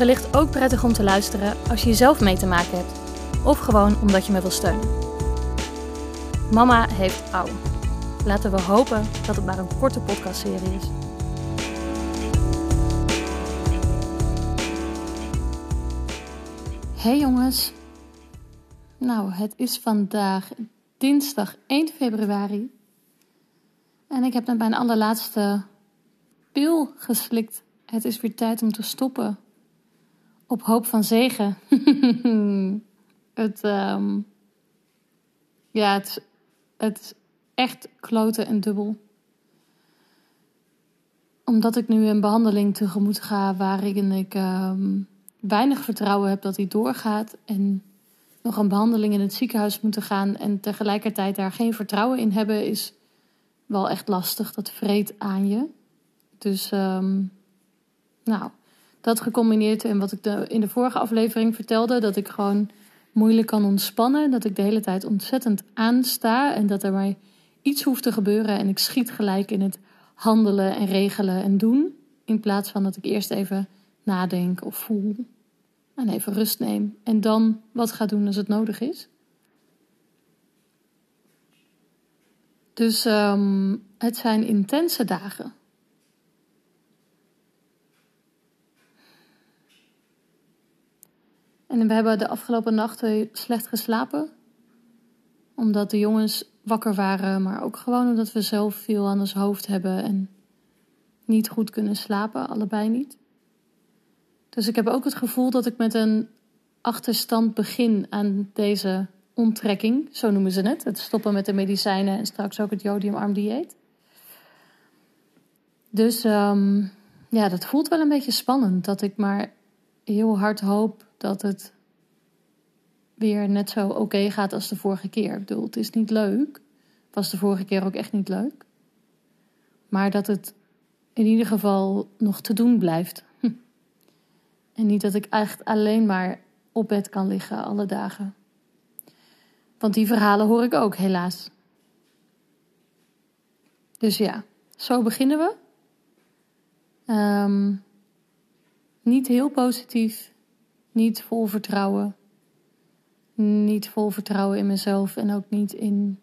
wellicht ook prettig om te luisteren als je zelf mee te maken hebt. Of gewoon omdat je me wil steunen. Mama heeft ouw. Laten we hopen dat het maar een korte podcastserie is. Hey jongens. Nou, het is vandaag dinsdag 1 februari. En ik heb net mijn allerlaatste pil geslikt. Het is weer tijd om te stoppen. Op hoop van zegen. het, um, ja, het, het echt kloten en dubbel. Omdat ik nu een behandeling tegemoet ga waarin ik um, weinig vertrouwen heb dat die doorgaat. En nog een behandeling in het ziekenhuis moeten gaan en tegelijkertijd daar geen vertrouwen in hebben, is wel echt lastig. Dat vreet aan je. Dus, um, nou, dat gecombineerd en wat ik in de vorige aflevering vertelde, dat ik gewoon moeilijk kan ontspannen, dat ik de hele tijd ontzettend aansta en dat er maar iets hoeft te gebeuren en ik schiet gelijk in het handelen en regelen en doen, in plaats van dat ik eerst even nadenk of voel en even rust neem en dan wat ga doen als het nodig is. Dus um, het zijn intense dagen. En we hebben de afgelopen nachten slecht geslapen. Omdat de jongens wakker waren, maar ook gewoon omdat we zelf veel aan ons hoofd hebben en niet goed kunnen slapen, allebei niet. Dus ik heb ook het gevoel dat ik met een achterstand begin aan deze onttrekking, zo noemen ze het. Het stoppen met de medicijnen en straks ook het jodiumarm dieet. Dus um, ja, dat voelt wel een beetje spannend. Dat ik maar heel hard hoop dat het weer net zo oké gaat als de vorige keer. Ik bedoel, het is niet leuk. Was de vorige keer ook echt niet leuk. Maar dat het in ieder geval nog te doen blijft. Hm. En niet dat ik echt alleen maar op bed kan liggen alle dagen. Want die verhalen hoor ik ook, helaas. Dus ja, zo beginnen we. Um, niet heel positief, niet vol vertrouwen. Niet vol vertrouwen in mezelf en ook niet in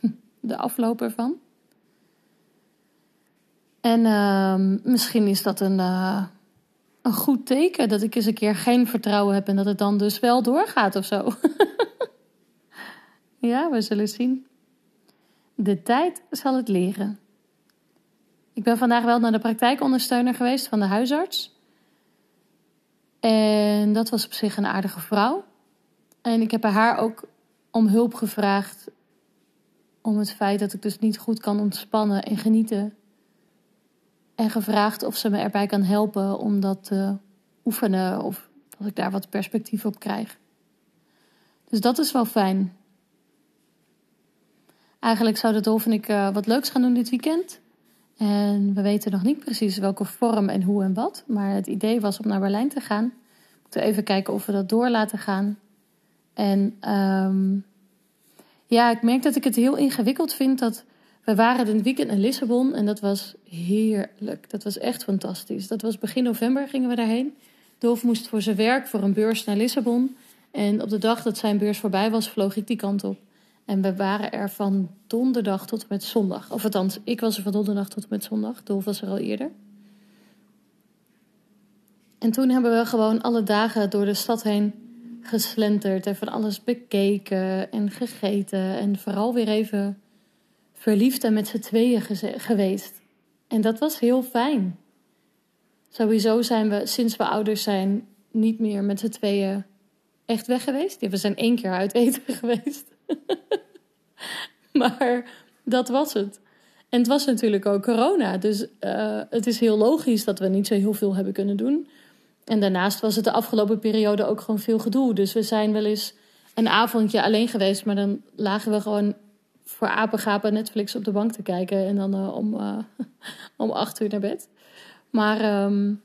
de afloop ervan. En uh, misschien is dat een, uh, een goed teken dat ik eens een keer geen vertrouwen heb en dat het dan dus wel doorgaat of zo. ja, we zullen zien. De tijd zal het leren. Ik ben vandaag wel naar de praktijkondersteuner geweest van de huisarts. En dat was op zich een aardige vrouw. En ik heb bij haar ook om hulp gevraagd. Om het feit dat ik dus niet goed kan ontspannen en genieten. En gevraagd of ze me erbij kan helpen om dat te oefenen. Of dat ik daar wat perspectief op krijg. Dus dat is wel fijn. Eigenlijk zouden Dolf en ik uh, wat leuks gaan doen dit weekend. En we weten nog niet precies welke vorm en hoe en wat. Maar het idee was om naar Berlijn te gaan. We moeten even kijken of we dat door laten gaan. En um, ja, ik merk dat ik het heel ingewikkeld vind dat we waren een weekend in Lissabon en dat was heerlijk. Dat was echt fantastisch. Dat was begin november gingen we daarheen. Dolf moest voor zijn werk voor een beurs naar Lissabon. En op de dag dat zijn beurs voorbij was, vloog ik die kant op. En we waren er van donderdag tot en met zondag. Of althans, ik was er van donderdag tot en met zondag. Dolf was er al eerder. En toen hebben we gewoon alle dagen door de stad heen geslenterd en van alles bekeken en gegeten. En vooral weer even verliefd en met z'n tweeën geweest. En dat was heel fijn. Sowieso zijn we sinds we ouders zijn niet meer met z'n tweeën echt weg geweest. we zijn één keer uit eten geweest. maar dat was het. En het was natuurlijk ook corona. Dus uh, het is heel logisch dat we niet zo heel veel hebben kunnen doen. En daarnaast was het de afgelopen periode ook gewoon veel gedoe. Dus we zijn wel eens een avondje alleen geweest, maar dan lagen we gewoon voor apengapen Netflix op de bank te kijken en dan uh, om, uh, om acht uur naar bed. Maar um,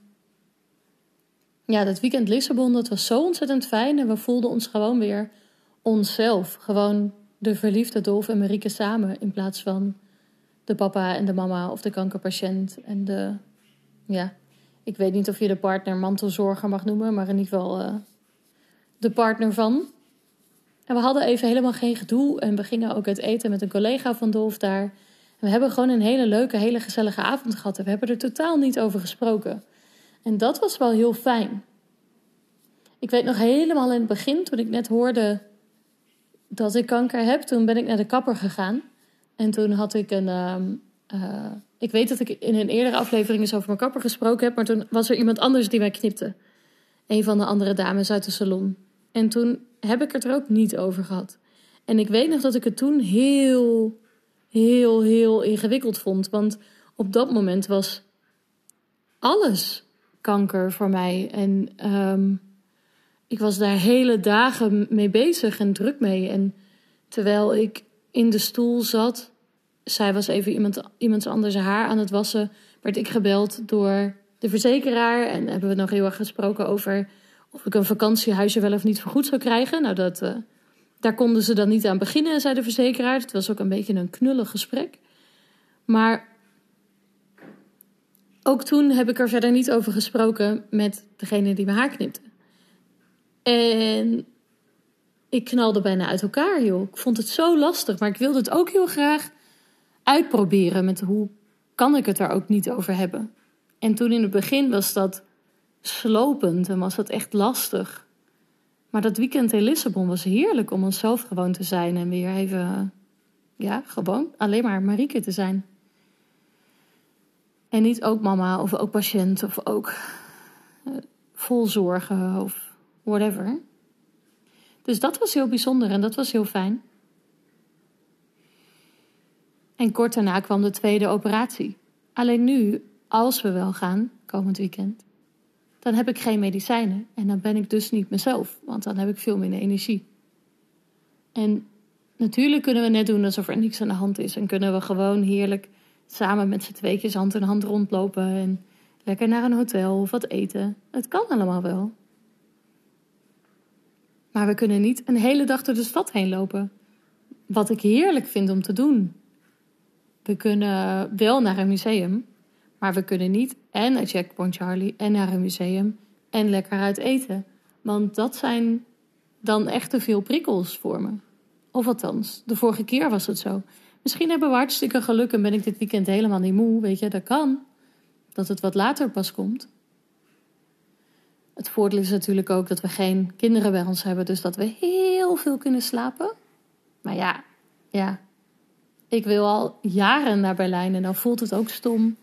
ja, dat weekend Lissabon, dat was zo ontzettend fijn en we voelden ons gewoon weer onszelf. Gewoon de verliefde Dolf en Marieke samen in plaats van de papa en de mama of de kankerpatiënt en de, ja, ik weet niet of je de partner mantelzorger mag noemen, maar in ieder geval uh, de partner van. En we hadden even helemaal geen gedoe en we gingen ook uit eten met een collega van Dolf daar. We hebben gewoon een hele leuke, hele gezellige avond gehad en we hebben er totaal niet over gesproken. En dat was wel heel fijn. Ik weet nog helemaal in het begin, toen ik net hoorde dat ik kanker heb, toen ben ik naar de kapper gegaan. En toen had ik een. Uh, ik weet dat ik in een eerdere aflevering eens over mijn kapper gesproken heb, maar toen was er iemand anders die mij knipte. Een van de andere dames uit de salon. En toen heb ik het er ook niet over gehad. En ik weet nog dat ik het toen heel, heel, heel ingewikkeld vond. Want op dat moment was alles kanker voor mij. En um, ik was daar hele dagen mee bezig en druk mee. En terwijl ik in de stoel zat, zij was even iemand, iemands anders haar aan het wassen, werd ik gebeld door de verzekeraar. En hebben we nog heel erg gesproken over of ik een vakantiehuisje wel of niet vergoed zou krijgen. Nou, dat, uh, daar konden ze dan niet aan beginnen, zei de verzekeraar. Het was ook een beetje een knullig gesprek. Maar ook toen heb ik er verder niet over gesproken met degene die mijn haar knipte. En ik knalde bijna uit elkaar, joh. Ik vond het zo lastig, maar ik wilde het ook heel graag uitproberen met hoe kan ik het daar ook niet over hebben. En toen in het begin was dat slopend en was dat echt lastig. Maar dat weekend in Lissabon was heerlijk om onszelf gewoon te zijn en weer even, ja, gewoon alleen maar Marieke te zijn. En niet ook mama of ook patiënt of ook uh, vol zorgen of whatever. Dus dat was heel bijzonder en dat was heel fijn. En kort daarna kwam de tweede operatie. Alleen nu, als we wel gaan, komend weekend, dan heb ik geen medicijnen. En dan ben ik dus niet mezelf, want dan heb ik veel minder energie. En natuurlijk kunnen we net doen alsof er niks aan de hand is. En kunnen we gewoon heerlijk samen met z'n tweetjes hand in hand rondlopen. En lekker naar een hotel of wat eten. Het kan allemaal wel. Maar we kunnen niet een hele dag door de stad heen lopen. Wat ik heerlijk vind om te doen. We kunnen wel naar een museum, maar we kunnen niet en naar Checkpoint Charlie en naar een museum en lekker uit eten. Want dat zijn dan echt te veel prikkels voor me. Of althans, de vorige keer was het zo. Misschien hebben we hartstikke geluk en ben ik dit weekend helemaal niet moe. Weet je, dat kan. Dat het wat later pas komt. Het voordeel is natuurlijk ook dat we geen kinderen bij ons hebben, dus dat we heel veel kunnen slapen. Maar ja, ja. Ik wil al jaren naar Berlijn en dan voelt het ook stom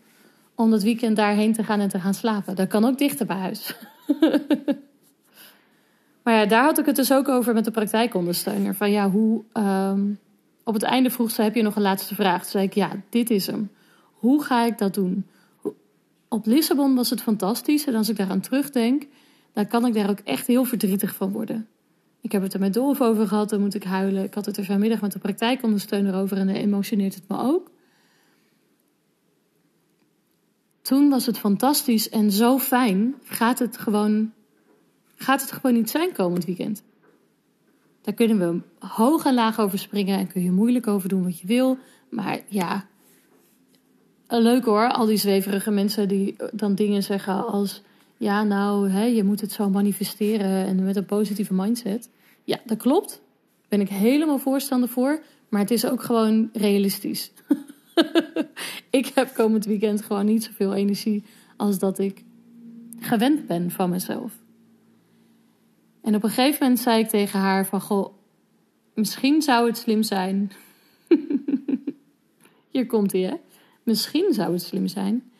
om dat weekend daarheen te gaan en te gaan slapen. Dat kan ook dichter bij huis. maar ja, daar had ik het dus ook over met de praktijkondersteuner. Van ja, hoe. Um, op het einde vroeg ze: heb je nog een laatste vraag? Toen zei ik: ja, dit is hem. Hoe ga ik dat doen? Op Lissabon was het fantastisch. En als ik daaraan terugdenk, dan kan ik daar ook echt heel verdrietig van worden. Ik heb het er met Dolf over gehad, dan moet ik huilen. Ik had het er vanmiddag met de praktijkondersteuner over en dan emotioneert het me ook. Toen was het fantastisch en zo fijn. Gaat het gewoon, gaat het gewoon niet zijn komend weekend? Daar kunnen we hoog en laag over springen en kun je moeilijk over doen wat je wil. Maar ja, leuk hoor, al die zweverige mensen die dan dingen zeggen als ja, nou, hè, je moet het zo manifesteren en met een positieve mindset. Ja, dat klopt. Ben ik helemaal voorstander voor. Maar het is ook gewoon realistisch. ik heb komend weekend gewoon niet zoveel energie als dat ik gewend ben van mezelf. En op een gegeven moment zei ik tegen haar van, goh, misschien zou het slim zijn. Hier komt hij, hè? Misschien zou het slim zijn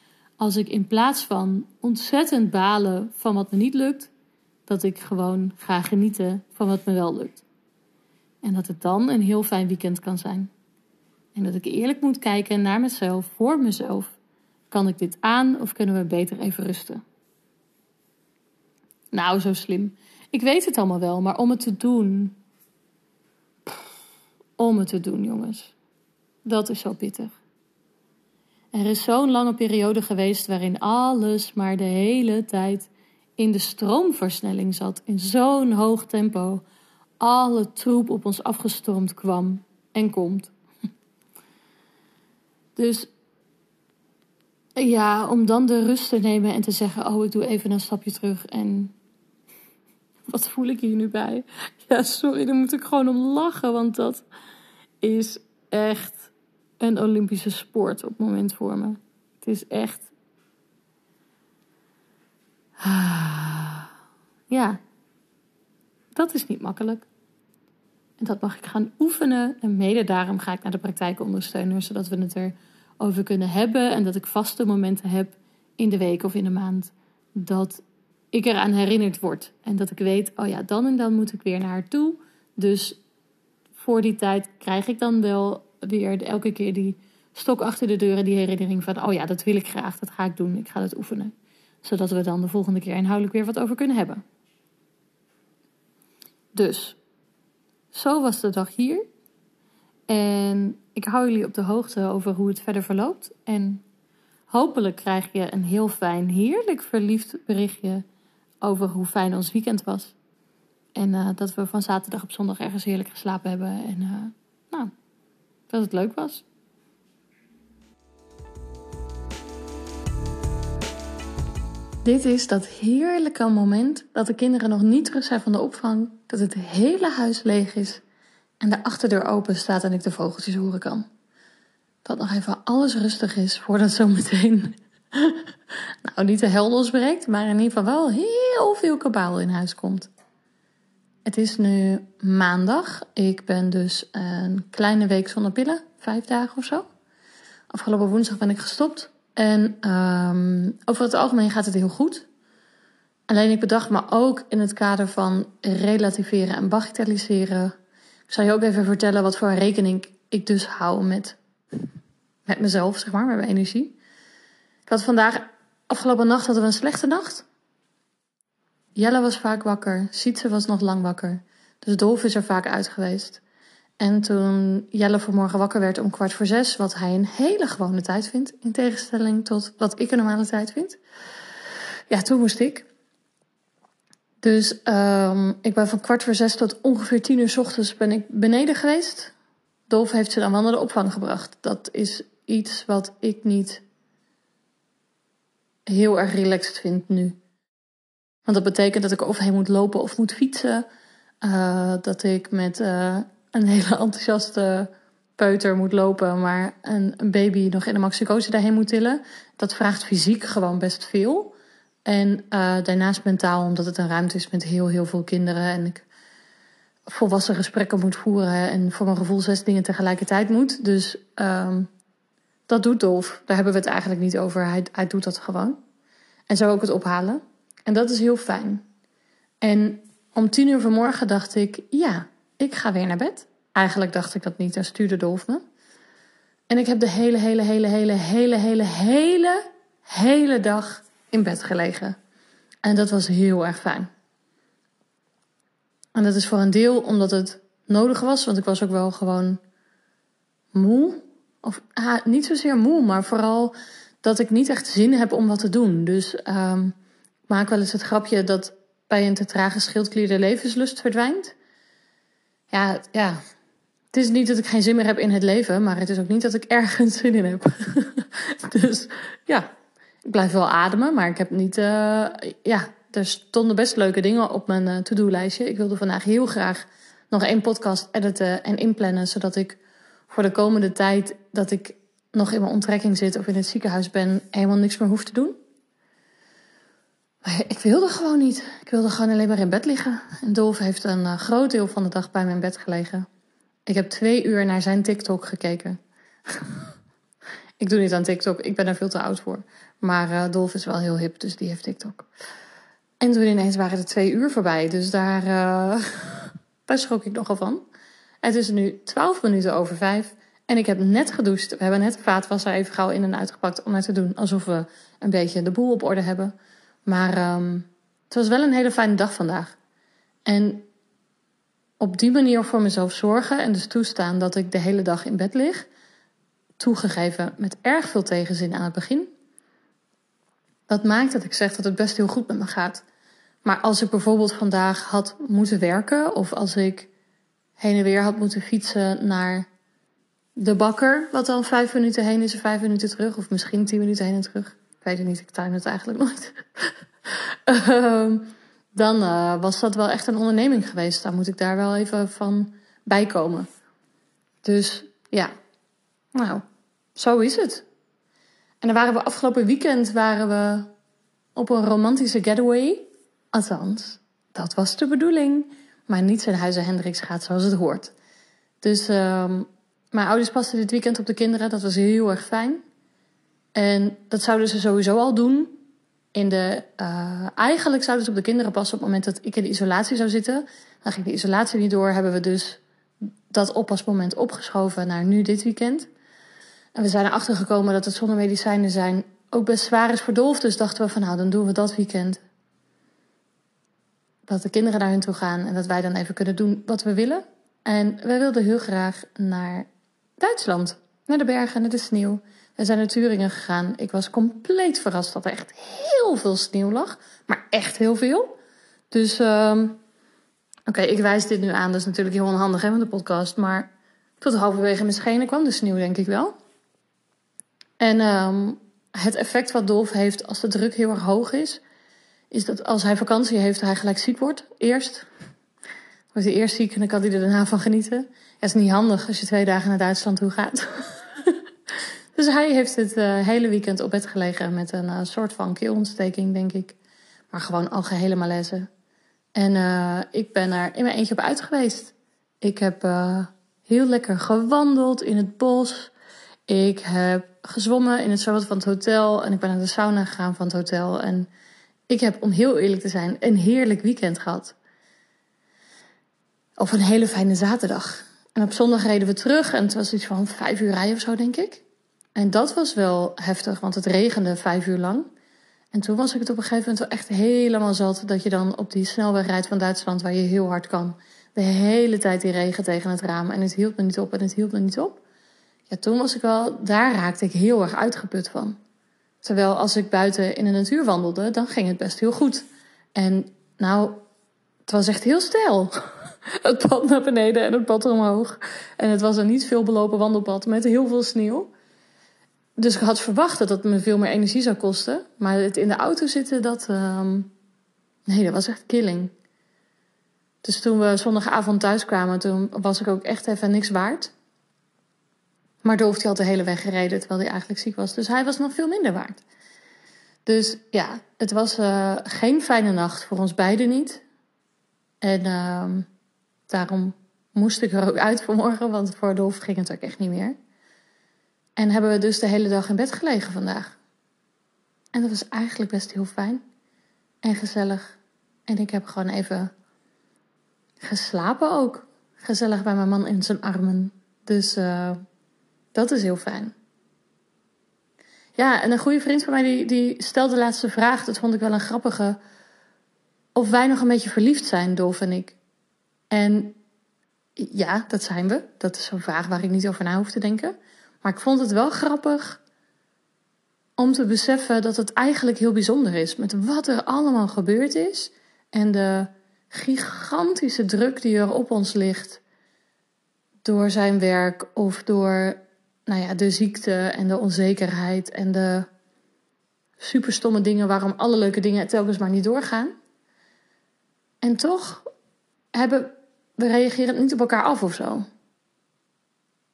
als ik in plaats van ontzettend balen van wat me niet lukt, dat ik gewoon ga genieten van wat me wel lukt. En dat het dan een heel fijn weekend kan zijn. En dat ik eerlijk moet kijken naar mezelf, voor mezelf. Kan ik dit aan of kunnen we beter even rusten? Nou, zo slim. Ik weet het allemaal wel, maar om het te doen. Om het te doen, jongens. Dat is zo pittig. Er is zo'n lange periode geweest waarin alles maar de hele tijd in de stroomversnelling zat. In zo'n hoog tempo. Alle troep op ons afgestormd kwam en komt. Dus ja, om dan de rust te nemen en te zeggen: Oh, ik doe even een stapje terug. En wat voel ik hier nu bij? Ja, sorry, daar moet ik gewoon om lachen, want dat is echt een Olympische sport op het moment voor me. Het is echt. Ja, dat is niet makkelijk. En dat mag ik gaan oefenen. En mede daarom ga ik naar de praktijkondersteuner, zodat we het erover kunnen hebben. En dat ik vaste momenten heb in de week of in de maand. Dat ik eraan herinnerd word. En dat ik weet, oh ja, dan en dan moet ik weer naar haar toe. Dus voor die tijd krijg ik dan wel weer elke keer die stok achter de deuren, die herinnering van, oh ja, dat wil ik graag, dat ga ik doen, ik ga het oefenen. Zodat we dan de volgende keer inhoudelijk weer wat over kunnen hebben. Dus, zo was de dag hier. En ik hou jullie op de hoogte over hoe het verder verloopt. En hopelijk krijg je een heel fijn, heerlijk verliefd berichtje over hoe fijn ons weekend was. En uh, dat we van zaterdag op zondag ergens heerlijk geslapen hebben. En uh, nou, dat het leuk was. Dit is dat heerlijke moment dat de kinderen nog niet terug zijn van de opvang, dat het hele huis leeg is en de achterdeur open staat en ik de vogeltjes horen kan. Dat nog even alles rustig is voordat zo meteen, nou niet de hel losbreekt, maar in ieder geval wel heel veel kabaal in huis komt. Het is nu maandag. Ik ben dus een kleine week zonder pillen, vijf dagen of zo. Afgelopen woensdag ben ik gestopt. En um, over het algemeen gaat het heel goed. Alleen ik bedacht me ook in het kader van relativeren en bagatelliseren. Ik zal je ook even vertellen wat voor rekening ik dus hou met, met mezelf, zeg maar, met mijn energie. Ik had vandaag, afgelopen nacht hadden we een slechte nacht. Jelle was vaak wakker, Sietse was nog lang wakker. Dus Dolf is er vaak uit geweest. En toen Jelle vanmorgen wakker werd om kwart voor zes, wat hij een hele gewone tijd vindt, in tegenstelling tot wat ik een normale tijd vind. Ja, toen moest ik. Dus um, ik ben van kwart voor zes tot ongeveer tien uur s ochtends ben ik beneden geweest. Dolf heeft ze dan wel naar de opvang gebracht. Dat is iets wat ik niet heel erg relaxed vind nu. Want dat betekent dat ik overheen moet lopen of moet fietsen. Uh, dat ik met uh, een hele enthousiaste peuter moet lopen, maar een, baby nog in de maxicose daarheen moet tillen. Dat vraagt fysiek gewoon best veel. En uh, daarnaast mentaal, omdat het een ruimte is met heel, heel veel kinderen. En ik volwassen gesprekken moet voeren. En voor mijn gevoel zes dingen tegelijkertijd moet. Dus um, dat doet Dolf. Daar hebben we het eigenlijk niet over. Hij, hij doet dat gewoon. En zo ook het ophalen. En dat is heel fijn. En om tien uur vanmorgen dacht ik, ja, ik ga weer naar bed. Eigenlijk dacht ik dat niet en stuurde Dolf me. En ik heb de hele, hele, hele, hele, hele, hele, hele, hele dag in bed gelegen. En dat was heel erg fijn. En dat is voor een deel omdat het nodig was, want ik was ook wel gewoon moe. Of ah, niet zozeer moe, maar vooral dat ik niet echt zin heb om wat te doen. Dus ik maak wel eens het grapje dat bij een te trage schildklier de levenslust verdwijnt. Ja, ja, het is niet dat ik geen zin meer heb in het leven, maar het is ook niet dat ik ergens zin in heb. dus ja, ik blijf wel ademen, maar ik heb niet. Uh, ja, er stonden best leuke dingen op mijn uh, to-do-lijstje. Ik wilde vandaag heel graag nog één podcast editen en inplannen, zodat ik voor de komende tijd dat ik nog in mijn onttrekking zit of in het ziekenhuis ben, helemaal niks meer hoef te doen. Maar ik wilde gewoon niet. Ik wilde gewoon alleen maar in bed liggen. En Dolf heeft een uh, groot deel van de dag bij mijn bed gelegen. Ik heb twee uur naar zijn TikTok gekeken. ik doe niet aan TikTok, ik ben er veel te oud voor. Maar uh, Dolf is wel heel hip, dus die heeft TikTok. En toen ineens waren er twee uur voorbij, dus daar, uh, daar schrok ik nogal van. Het is nu twaalf minuten over vijf en ik heb net gedoucht. We hebben net vaatwasser even gauw in en uitgepakt om het te doen alsof we een beetje de boel op orde hebben. Maar um, het was wel een hele fijne dag vandaag. En op die manier voor mezelf zorgen en dus toestaan dat ik de hele dag in bed lig. Toegegeven met erg veel tegenzin aan het begin. Dat maakt dat ik zeg dat het best heel goed met me gaat. Maar als ik bijvoorbeeld vandaag had moeten werken, of als ik heen en weer had moeten fietsen naar de bakker, wat dan vijf minuten heen is en vijf minuten terug, of misschien tien minuten heen en terug. Ik weet het niet, ik tuin het eigenlijk nooit. Ehm, dan uh, was dat wel echt een onderneming geweest. Dan moet ik daar wel even van bijkomen. Dus ja, nou, zo is het. En dan waren we afgelopen weekend waren we op een romantische getaway. Althans, dat was de bedoeling. Maar niet zijn huizen Hendricks gaat zoals het hoort. Dus uh, mijn ouders pasten dit weekend op de kinderen. Dat was heel erg fijn. En dat zouden ze sowieso al doen. In de, uh, eigenlijk zouden ze op de kinderen passen op het moment dat ik in de isolatie zou zitten. Dan ging de isolatie niet door. Hebben we dus dat oppasmoment opgeschoven naar nu dit weekend. En we zijn erachter gekomen dat het zonder medicijnen zijn ook best zwaar is voor Dolf. Dus dachten we van nou, dan doen we dat weekend. Dat de kinderen naar hun toe gaan en dat wij dan even kunnen doen wat we willen. En wij wilden heel graag naar Duitsland. Naar de bergen, naar de sneeuw. We zijn naar Turingen gegaan. Ik was compleet verrast dat er echt heel veel sneeuw lag. Maar echt heel veel. Dus, um, oké, ik wijs dit nu aan. Dat is natuurlijk heel onhandig hè, met de podcast. Maar tot halverwege mijn schenen kwam de sneeuw, denk ik wel. En um, het effect wat Dolf heeft als de druk heel erg hoog is, is dat als hij vakantie heeft, hij gelijk ziek wordt. Eerst. Wordt hij eerst ziek en dan kan hij er daarna van genieten. Het is niet handig als je twee dagen naar Duitsland toe gaat. dus hij heeft het uh, hele weekend op bed gelegen met een uh, soort van keelontsteking, denk ik. Maar gewoon algehele malaise. En uh, ik ben er in mijn eentje op uit geweest. Ik heb heel lekker gewandeld in het bos. Ik heb gezwommen in het zwembad van het hotel. En ik ben naar de sauna gegaan van het hotel. En ik heb, om heel eerlijk te zijn, een heerlijk weekend gehad. Of een hele fijne zaterdag. En op zondag reden we terug en het was iets van vijf uur rijden of zo, denk ik. En dat was wel heftig, want het regende vijf uur lang. En toen was ik het op een gegeven moment wel echt helemaal zat dat je dan op die snelweg rijdt van Duitsland, waar je heel hard kan. De hele tijd die regen tegen het raam en het hield me niet op en het hield me niet op. Ja, toen was ik wel, daar raakte ik heel erg uitgeput van. Terwijl als ik buiten in de natuur wandelde, dan ging het best heel goed. En nou, het was echt heel stijl. Het pad naar beneden en het pad omhoog. En het was een niet veel belopen wandelpad met heel veel sneeuw. Dus ik had verwacht dat het me veel meer energie zou kosten. Maar het in de auto zitten, dat. Um... Nee, dat was echt killing. Dus toen we zondagavond thuis kwamen, toen was ik ook echt even niks waard. Maar Dolf hij had de hele weg gereden terwijl hij eigenlijk ziek was. Dus hij was nog veel minder waard. Dus ja, het was uh, geen fijne nacht voor ons beiden niet. En uh, daarom moest ik er ook uit vanmorgen, want voor Dolf ging het ook echt niet meer. En hebben we dus de hele dag in bed gelegen vandaag. En dat was eigenlijk best heel fijn en gezellig. En ik heb gewoon even geslapen ook. Gezellig bij mijn man in zijn armen. Dus uh, dat is heel fijn. Ja, en een goede vriend van mij die, die stelde de laatste vraag. Dat vond ik wel een grappige. Of wij nog een beetje verliefd zijn, Dolf en ik. En ja, dat zijn we. Dat is zo'n vraag waar ik niet over na hoef te denken. Maar ik vond het wel grappig om te beseffen dat het eigenlijk heel bijzonder is. Met wat er allemaal gebeurd is. En de gigantische druk die er op ons ligt. Door zijn werk of door nou ja, de ziekte en de onzekerheid en de superstomme dingen waarom alle leuke dingen telkens maar niet doorgaan. En toch hebben we reageren niet op elkaar af of zo.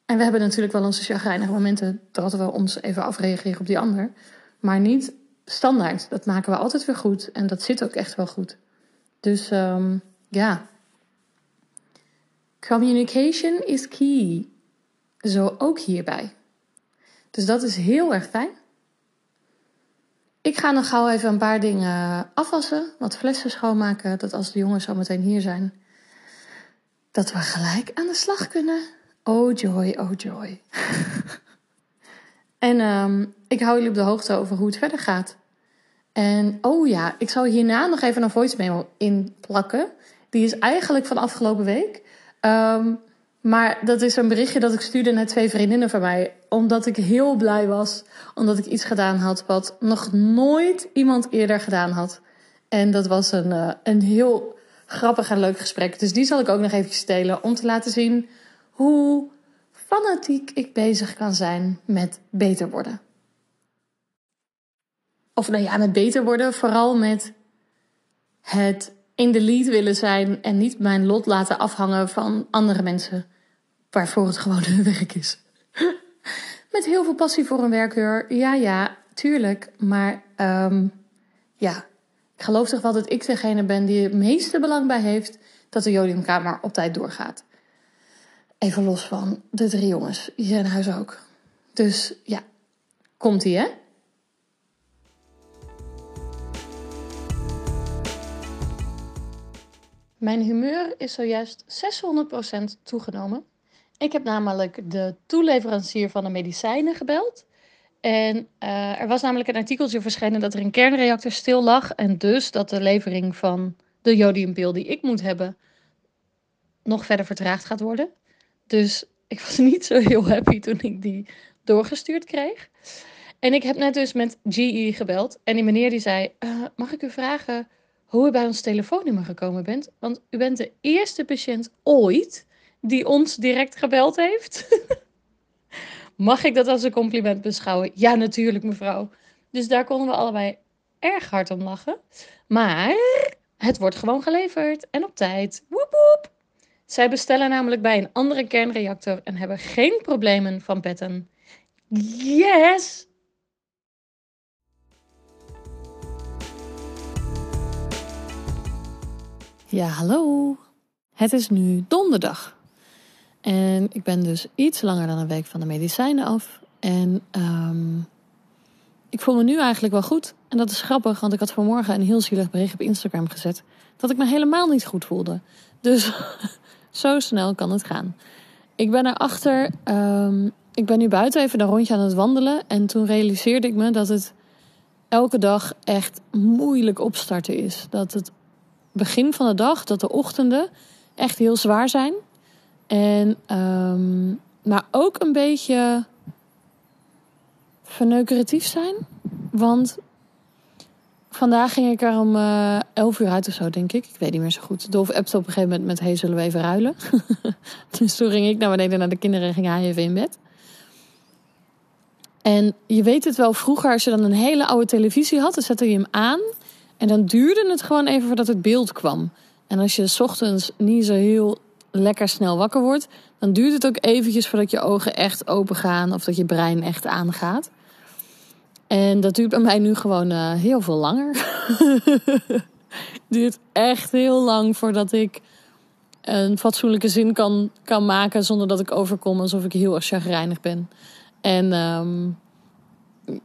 En we hebben natuurlijk wel onze chagrijnige momenten dat we ons even afreageren op die ander. Maar niet standaard. Dat maken we altijd weer goed. En dat zit ook echt wel goed. Dus um, ja. Communication is key. Zo ook hierbij. Dus dat is heel erg fijn. Ik ga nog gauw even een paar dingen afwassen. Wat flessen schoonmaken. Dat als de jongens zo meteen hier zijn. Dat we gelijk aan de slag kunnen. Oh joy, oh joy. en um, ik hou jullie op de hoogte over hoe het verder gaat. En oh ja, ik zal hierna nog even een voice memo inplakken. Die is eigenlijk van afgelopen week. Um, maar dat is een berichtje dat ik stuurde naar twee vriendinnen van mij. Omdat ik heel blij was. Omdat ik iets gedaan had wat nog nooit iemand eerder gedaan had. En dat was een, uh, een heel grappig en leuk gesprek. Dus die zal ik ook nog even delen. Om te laten zien hoe fanatiek ik bezig kan zijn met beter worden. Of nou ja, met beter worden. Vooral met het in de lead willen zijn en niet mijn lot laten afhangen van andere mensen. Waarvoor het gewoon hun werk is. Met heel veel passie voor een werkuur. Ja, ja, tuurlijk. Maar um, ja, ik geloof toch wel dat ik degene ben die het meeste belang bij heeft dat de jodiumkamer op tijd doorgaat. Even los van de drie jongens hier in huis ook. Dus ja, komt ie hè? Mijn humeur is zojuist 600% toegenomen. Ik heb namelijk de toeleverancier van de medicijnen gebeld. En uh, er was namelijk een artikeltje verschenen dat er een kernreactor stil lag. En dus dat de levering van de jodiumpil die ik moet hebben nog verder vertraagd gaat worden. Dus ik was niet zo heel happy toen ik die doorgestuurd kreeg. En ik heb net dus met GE gebeld. En die meneer die zei: uh, Mag ik u vragen hoe u bij ons telefoonnummer gekomen bent. Want u bent de eerste patiënt ooit die ons direct gebeld heeft. Mag ik dat als een compliment beschouwen? Ja, natuurlijk, mevrouw. Dus daar konden we allebei erg hard om lachen. Maar het wordt gewoon geleverd en op tijd. Woep woep. Zij bestellen namelijk bij een andere kernreactor en hebben geen problemen van petten. Yes! Ja, hallo. Het is nu donderdag. En ik ben dus iets langer dan een week van de medicijnen af. En um, ik voel me nu eigenlijk wel goed. En dat is grappig, want ik had vanmorgen een heel zielig bericht op Instagram gezet. Dat ik me helemaal niet goed voelde. Dus zo snel kan het gaan. Ik ben erachter. Um, ik ben nu buiten even een rondje aan het wandelen. En toen realiseerde ik me dat het elke dag echt moeilijk opstarten is. Dat het begin van de dag, dat de ochtenden echt heel zwaar zijn. En, um, maar ook een beetje verneukeratief zijn. Want vandaag ging ik er om eh, 11 uur uit of zo, denk ik. Ik weet niet meer zo goed. Dolf appte op een gegeven moment met... Hey, zullen we even ruilen? dus toen ging ik naar beneden naar de kinderen en ging hij even in bed. En je weet het wel, vroeger als je dan een hele oude televisie had... dan zette je hem aan... En dan duurde het gewoon even voordat het beeld kwam. En als je s ochtends niet zo heel lekker snel wakker wordt, dan duurt het ook eventjes voordat je ogen echt open gaan of dat je brein echt aangaat. En dat duurt bij mij nu gewoon uh, heel veel langer. duurt echt heel lang voordat ik een fatsoenlijke zin kan, kan maken zonder dat ik overkom alsof ik heel erg chagrijnig ben. En um,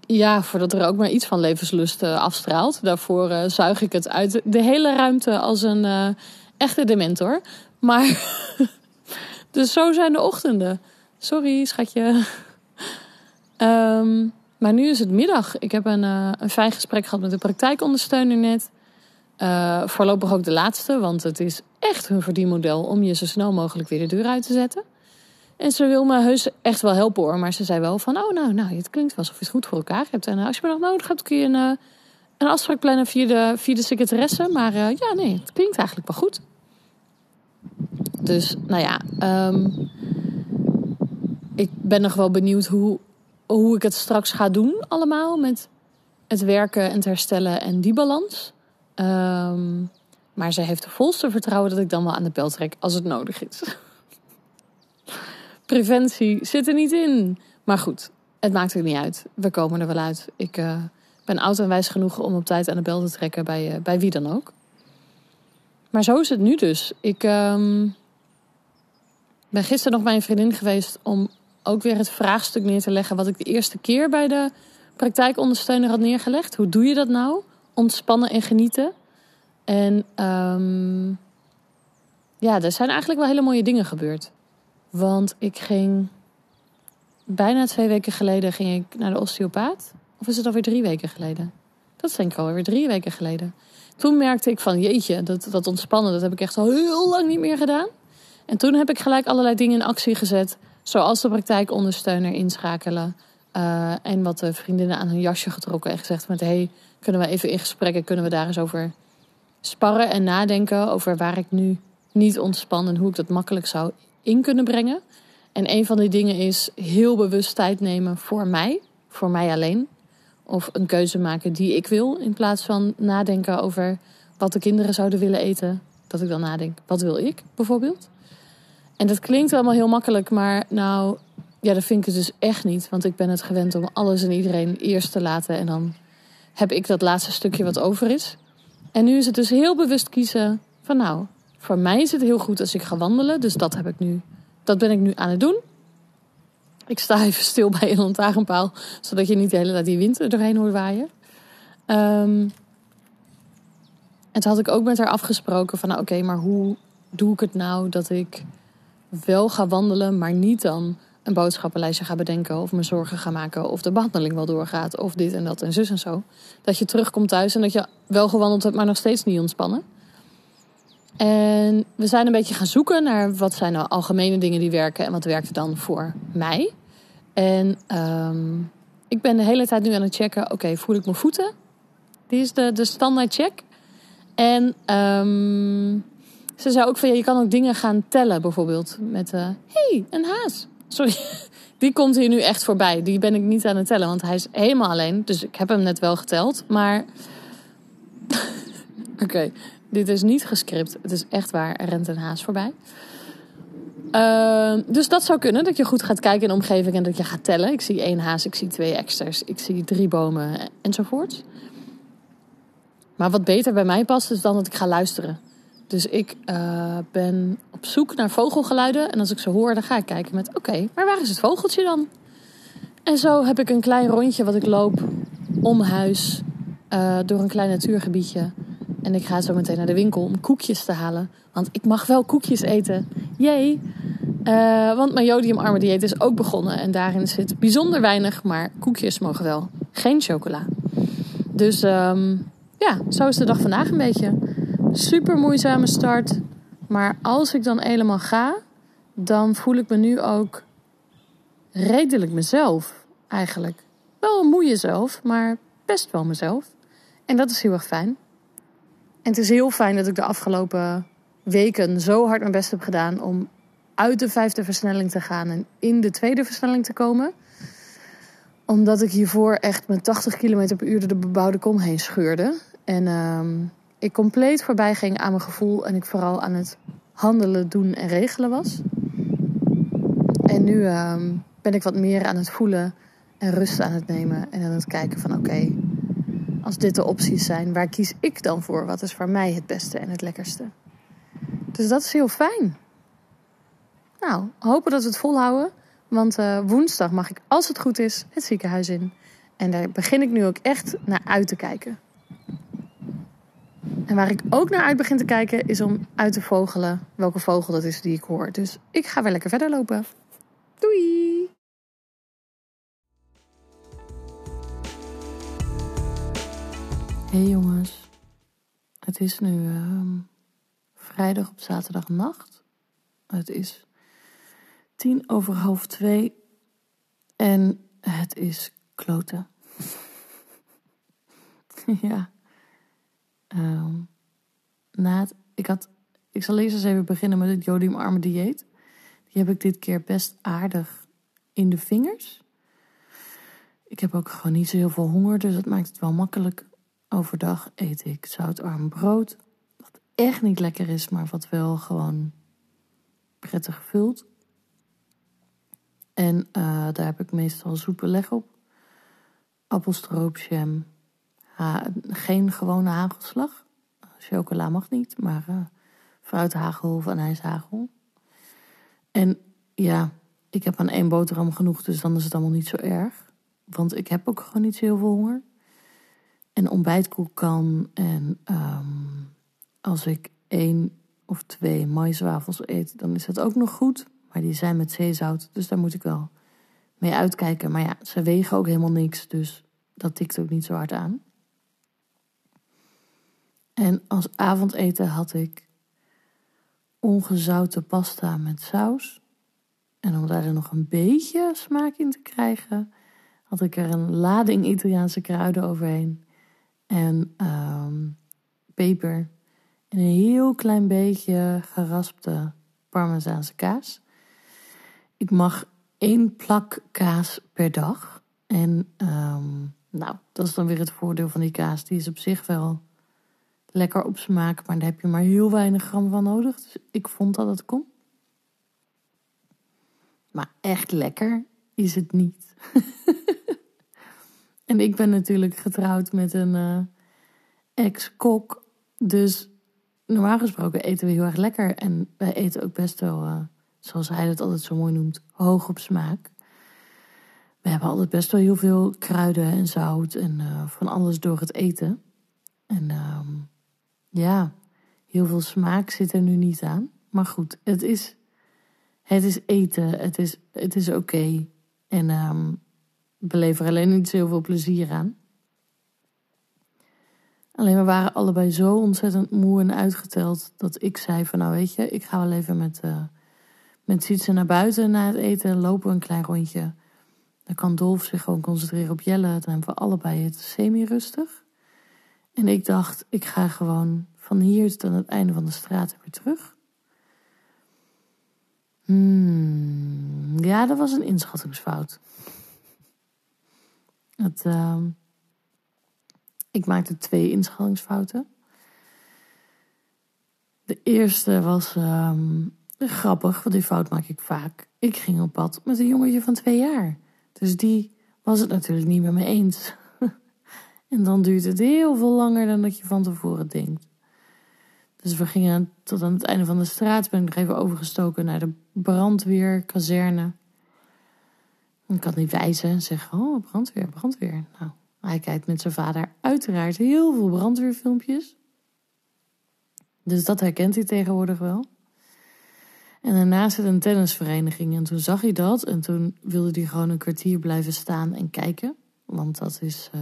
ja, voordat er ook maar iets van levenslust uh, afstraalt. Daarvoor uh, zuig ik het uit de hele ruimte als een echte dementor. Maar, dus zo zijn de ochtenden. Sorry, schatje. um, maar nu is het middag. Ik heb een, een fijn gesprek gehad met de praktijkondersteuner net. voorlopig ook de laatste, want het is echt hun verdienmodel om je zo snel mogelijk weer de deur uit te zetten. En ze wil me heus echt wel helpen hoor. Maar ze zei wel van, oh nou, nou het klinkt wel alsof je het goed voor elkaar hebt. En uh, als je me nog nodig hebt, kun je een, een afspraak plannen via de, via de secretaresse. Maar ja, nee, het klinkt eigenlijk wel goed. Dus, nou ja, um, ik ben nog wel benieuwd hoe, hoe ik het straks ga doen allemaal. Met het werken en het herstellen en die balans. Um, maar ze heeft de volste vertrouwen dat ik dan wel aan de bel trek als het nodig is. preventie zit er niet in. Maar goed, het maakt er niet uit. We komen er wel uit. Ik uh, ben oud en wijs genoeg om op tijd aan de bel te trekken bij, uh, bij wie dan ook. Maar zo is het nu dus. Ik um, ben gisteren nog bij een vriendin geweest om ook weer het vraagstuk neer te leggen wat ik de eerste keer bij de praktijkondersteuner had neergelegd. Hoe doe je dat nou? Ontspannen en genieten. En um, ja, er zijn eigenlijk wel hele mooie dingen gebeurd. Want ik ging bijna twee weken geleden ging ik naar de osteopaat. Of is het alweer drie weken geleden? Dat is denk ik alweer drie weken geleden. Toen merkte ik van jeetje, dat, dat ontspannen, dat heb ik echt al heel lang niet meer gedaan. En toen heb ik gelijk allerlei dingen in actie gezet. Zoals de praktijkondersteuner inschakelen. Uh, en wat de vriendinnen aan hun jasje getrokken en gezegd met... hey, kunnen we even in gesprekken, kunnen we daar eens over sparren en nadenken... over waar ik nu niet ontspan en hoe ik dat makkelijk zou in kunnen brengen. En een van die dingen is heel bewust tijd nemen voor mij, voor mij alleen. Of een keuze maken die ik wil, in plaats van nadenken over wat de kinderen zouden willen eten. Dat ik dan nadenk, wat wil ik bijvoorbeeld? En dat klinkt allemaal heel makkelijk, maar nou, ja, dat vind ik het dus echt niet. Want ik ben het gewend om alles en iedereen eerst te laten en dan heb ik dat laatste stukje wat over is. En nu is het dus heel bewust kiezen van nou, voor mij is het heel goed als ik ga wandelen. Dus dat heb ik nu. Dat ben ik nu aan het doen. Ik sta even stil bij een lantaarnpaal, zodat je niet de hele tijd die wind er doorheen hoort waaien. Um, en toen had ik ook met haar afgesproken van, nou, oké, maar hoe doe ik het nou dat ik wel ga wandelen, maar niet dan een boodschappenlijstje ga bedenken of me zorgen ga maken of de behandeling wel doorgaat of dit en dat en zus en zo. Dat je terugkomt thuis en dat je wel gewandeld hebt, maar nog steeds niet ontspannen. En we zijn een beetje gaan zoeken naar wat zijn nou algemene dingen die werken en wat werkte dan voor mij. En um, ik ben de hele tijd nu aan het checken, oké, voel ik mijn voeten? Die is de, de standaard check. En um, ze zei ook van, ja, je kan ook dingen gaan tellen bijvoorbeeld. Met, uh, hey, een haas. Sorry, die komt hier nu echt voorbij. Die ben ik niet aan het tellen, want hij is helemaal alleen. Dus ik heb hem net wel geteld, maar... oké, dit is niet gescript. Het is echt waar. Er rent een haas voorbij. Uh, dus dat zou kunnen, dat je goed gaat kijken in de omgeving en dat je gaat tellen. Ik zie één haas, ik zie twee exters, ik zie drie bomen enzovoort. Maar wat beter bij mij past, is dan dat ik ga luisteren. Dus ik uh, ben op zoek naar vogelgeluiden. En als ik ze hoor, dan ga ik kijken met: oké, maar waar is het vogeltje dan? En zo heb ik een klein rondje wat ik loop om huis, uh, door een klein natuurgebiedje. En ik ga zo meteen naar de winkel om koekjes te halen. Want ik mag wel koekjes eten. Jee. Uh, want mijn jodiumarme dieet is ook begonnen. En daarin zit bijzonder weinig, maar koekjes mogen wel. Geen chocola. Dus um, ja, zo is de dag vandaag een beetje. Super moeizame start. Maar als ik dan helemaal ga, dan voel ik me nu ook redelijk mezelf eigenlijk. Wel een moeie zelf, maar best wel mezelf. En dat is heel erg fijn. En het is heel fijn dat ik de afgelopen weken zo hard mijn best heb gedaan om uit de vijfde versnelling te gaan en in de tweede versnelling te komen. Omdat ik hiervoor echt met 80 km per uur de bebouwde kom heen scheurde. En uh, ik compleet voorbij ging aan mijn gevoel en ik vooral aan het handelen, doen en regelen was. En nu uh, ben ik wat meer aan het voelen en rust aan het nemen en aan het kijken van oké, als dit de opties zijn, waar kies ik dan voor? Wat is voor mij het beste en het lekkerste? Dus dat is heel fijn. Nou, hopen dat we het volhouden. Want uh, woensdag mag ik, als het goed is, het ziekenhuis in. En daar begin ik nu ook echt naar uit te kijken. En waar ik ook naar uit begin te kijken is om uit te vogelen welke vogel dat is die ik hoor. Dus ik ga weer lekker verder lopen. Doei! Hey jongens, het is nu uh, vrijdag op zaterdagnacht. Het is tien over half twee en het is kloten. ja. Um, na ik, had, ik zal eerst eens even beginnen met het jodiumarme dieet. Die heb ik dit keer best aardig in de vingers. Ik heb ook gewoon niet zo heel veel honger, dus dat maakt het wel makkelijk. Overdag eet ik zoutarm brood. Wat echt niet lekker is, maar wat wel gewoon prettig vult. En uh, daar heb ik meestal zoete op. Appelstroopjam, geen gewone hagelslag. Chocola mag niet, maar uh, fruithagel of anijshagel. En ja, ik heb aan één boterham genoeg, dus dan is het allemaal niet zo erg. Want ik heb ook gewoon niet zo heel veel honger. En ontbijtkoek kan. En um, als ik één of twee maiswafels eet, dan is dat ook nog goed. Maar die zijn met zeezout, dus daar moet ik wel mee uitkijken. Maar ja, ze wegen ook helemaal niks, dus dat tikt ook niet zo hard aan. En als avondeten had ik ongezouten pasta met saus. En om daar nog een beetje smaak in te krijgen, had ik er een lading Italiaanse kruiden overheen. En ehm, peper. En een heel klein beetje geraspte parmezaanse kaas. Ik mag één plak kaas per dag. En ehm, nou, dat is dan weer het voordeel van die kaas. Die is op zich wel lekker op smaak, maar daar heb je maar heel weinig gram van nodig. Dus ik vond dat het kon. Maar echt lekker is het niet. en ik ben natuurlijk getrouwd met een uh, ex-kok. Dus normaal gesproken eten we heel erg lekker. En wij eten ook best wel, uh, zoals hij het altijd zo mooi noemt, hoog op smaak. We hebben altijd best wel heel veel kruiden en zout en uh, van alles door het eten. En uh, ja, heel veel smaak zit er nu niet aan. Maar goed, het is, het is eten, het is, het is oké. En we leveren alleen niet zo heel veel plezier aan. Alleen we waren allebei zo ontzettend moe en uitgeteld dat ik zei van nou weet je, ik ga wel even met, uh, met Sietse naar buiten na het eten, lopen een klein rondje. Dan kan Dolf zich gewoon concentreren op Jelle. Dan hebben we allebei het semi-rustig. En ik dacht, ik ga gewoon van hier tot aan het einde van de straat weer terug. Hmm, ja, dat was een inschattingsfout. Uh, ik maakte twee inschattingsfouten. De eerste was um, grappig, want die fout maak ik vaak. Ik ging op pad met een jongetje van twee jaar. Dus die was het natuurlijk niet met me eens. En dan duurt het heel veel langer dan dat je van tevoren denkt. Dus we gingen tot aan het einde van de straat. Ben ik nog even overgestoken naar de brandweerkazerne. Ik kan niet wijzen en zeggen: Oh, brandweer, brandweer. Nou, hij kijkt met zijn vader uiteraard heel veel brandweerfilmpjes. Dus dat herkent hij tegenwoordig wel. En daarnaast zit een tennisvereniging. En toen zag hij dat. En toen wilde hij gewoon een kwartier blijven staan en kijken. Want dat is, uh,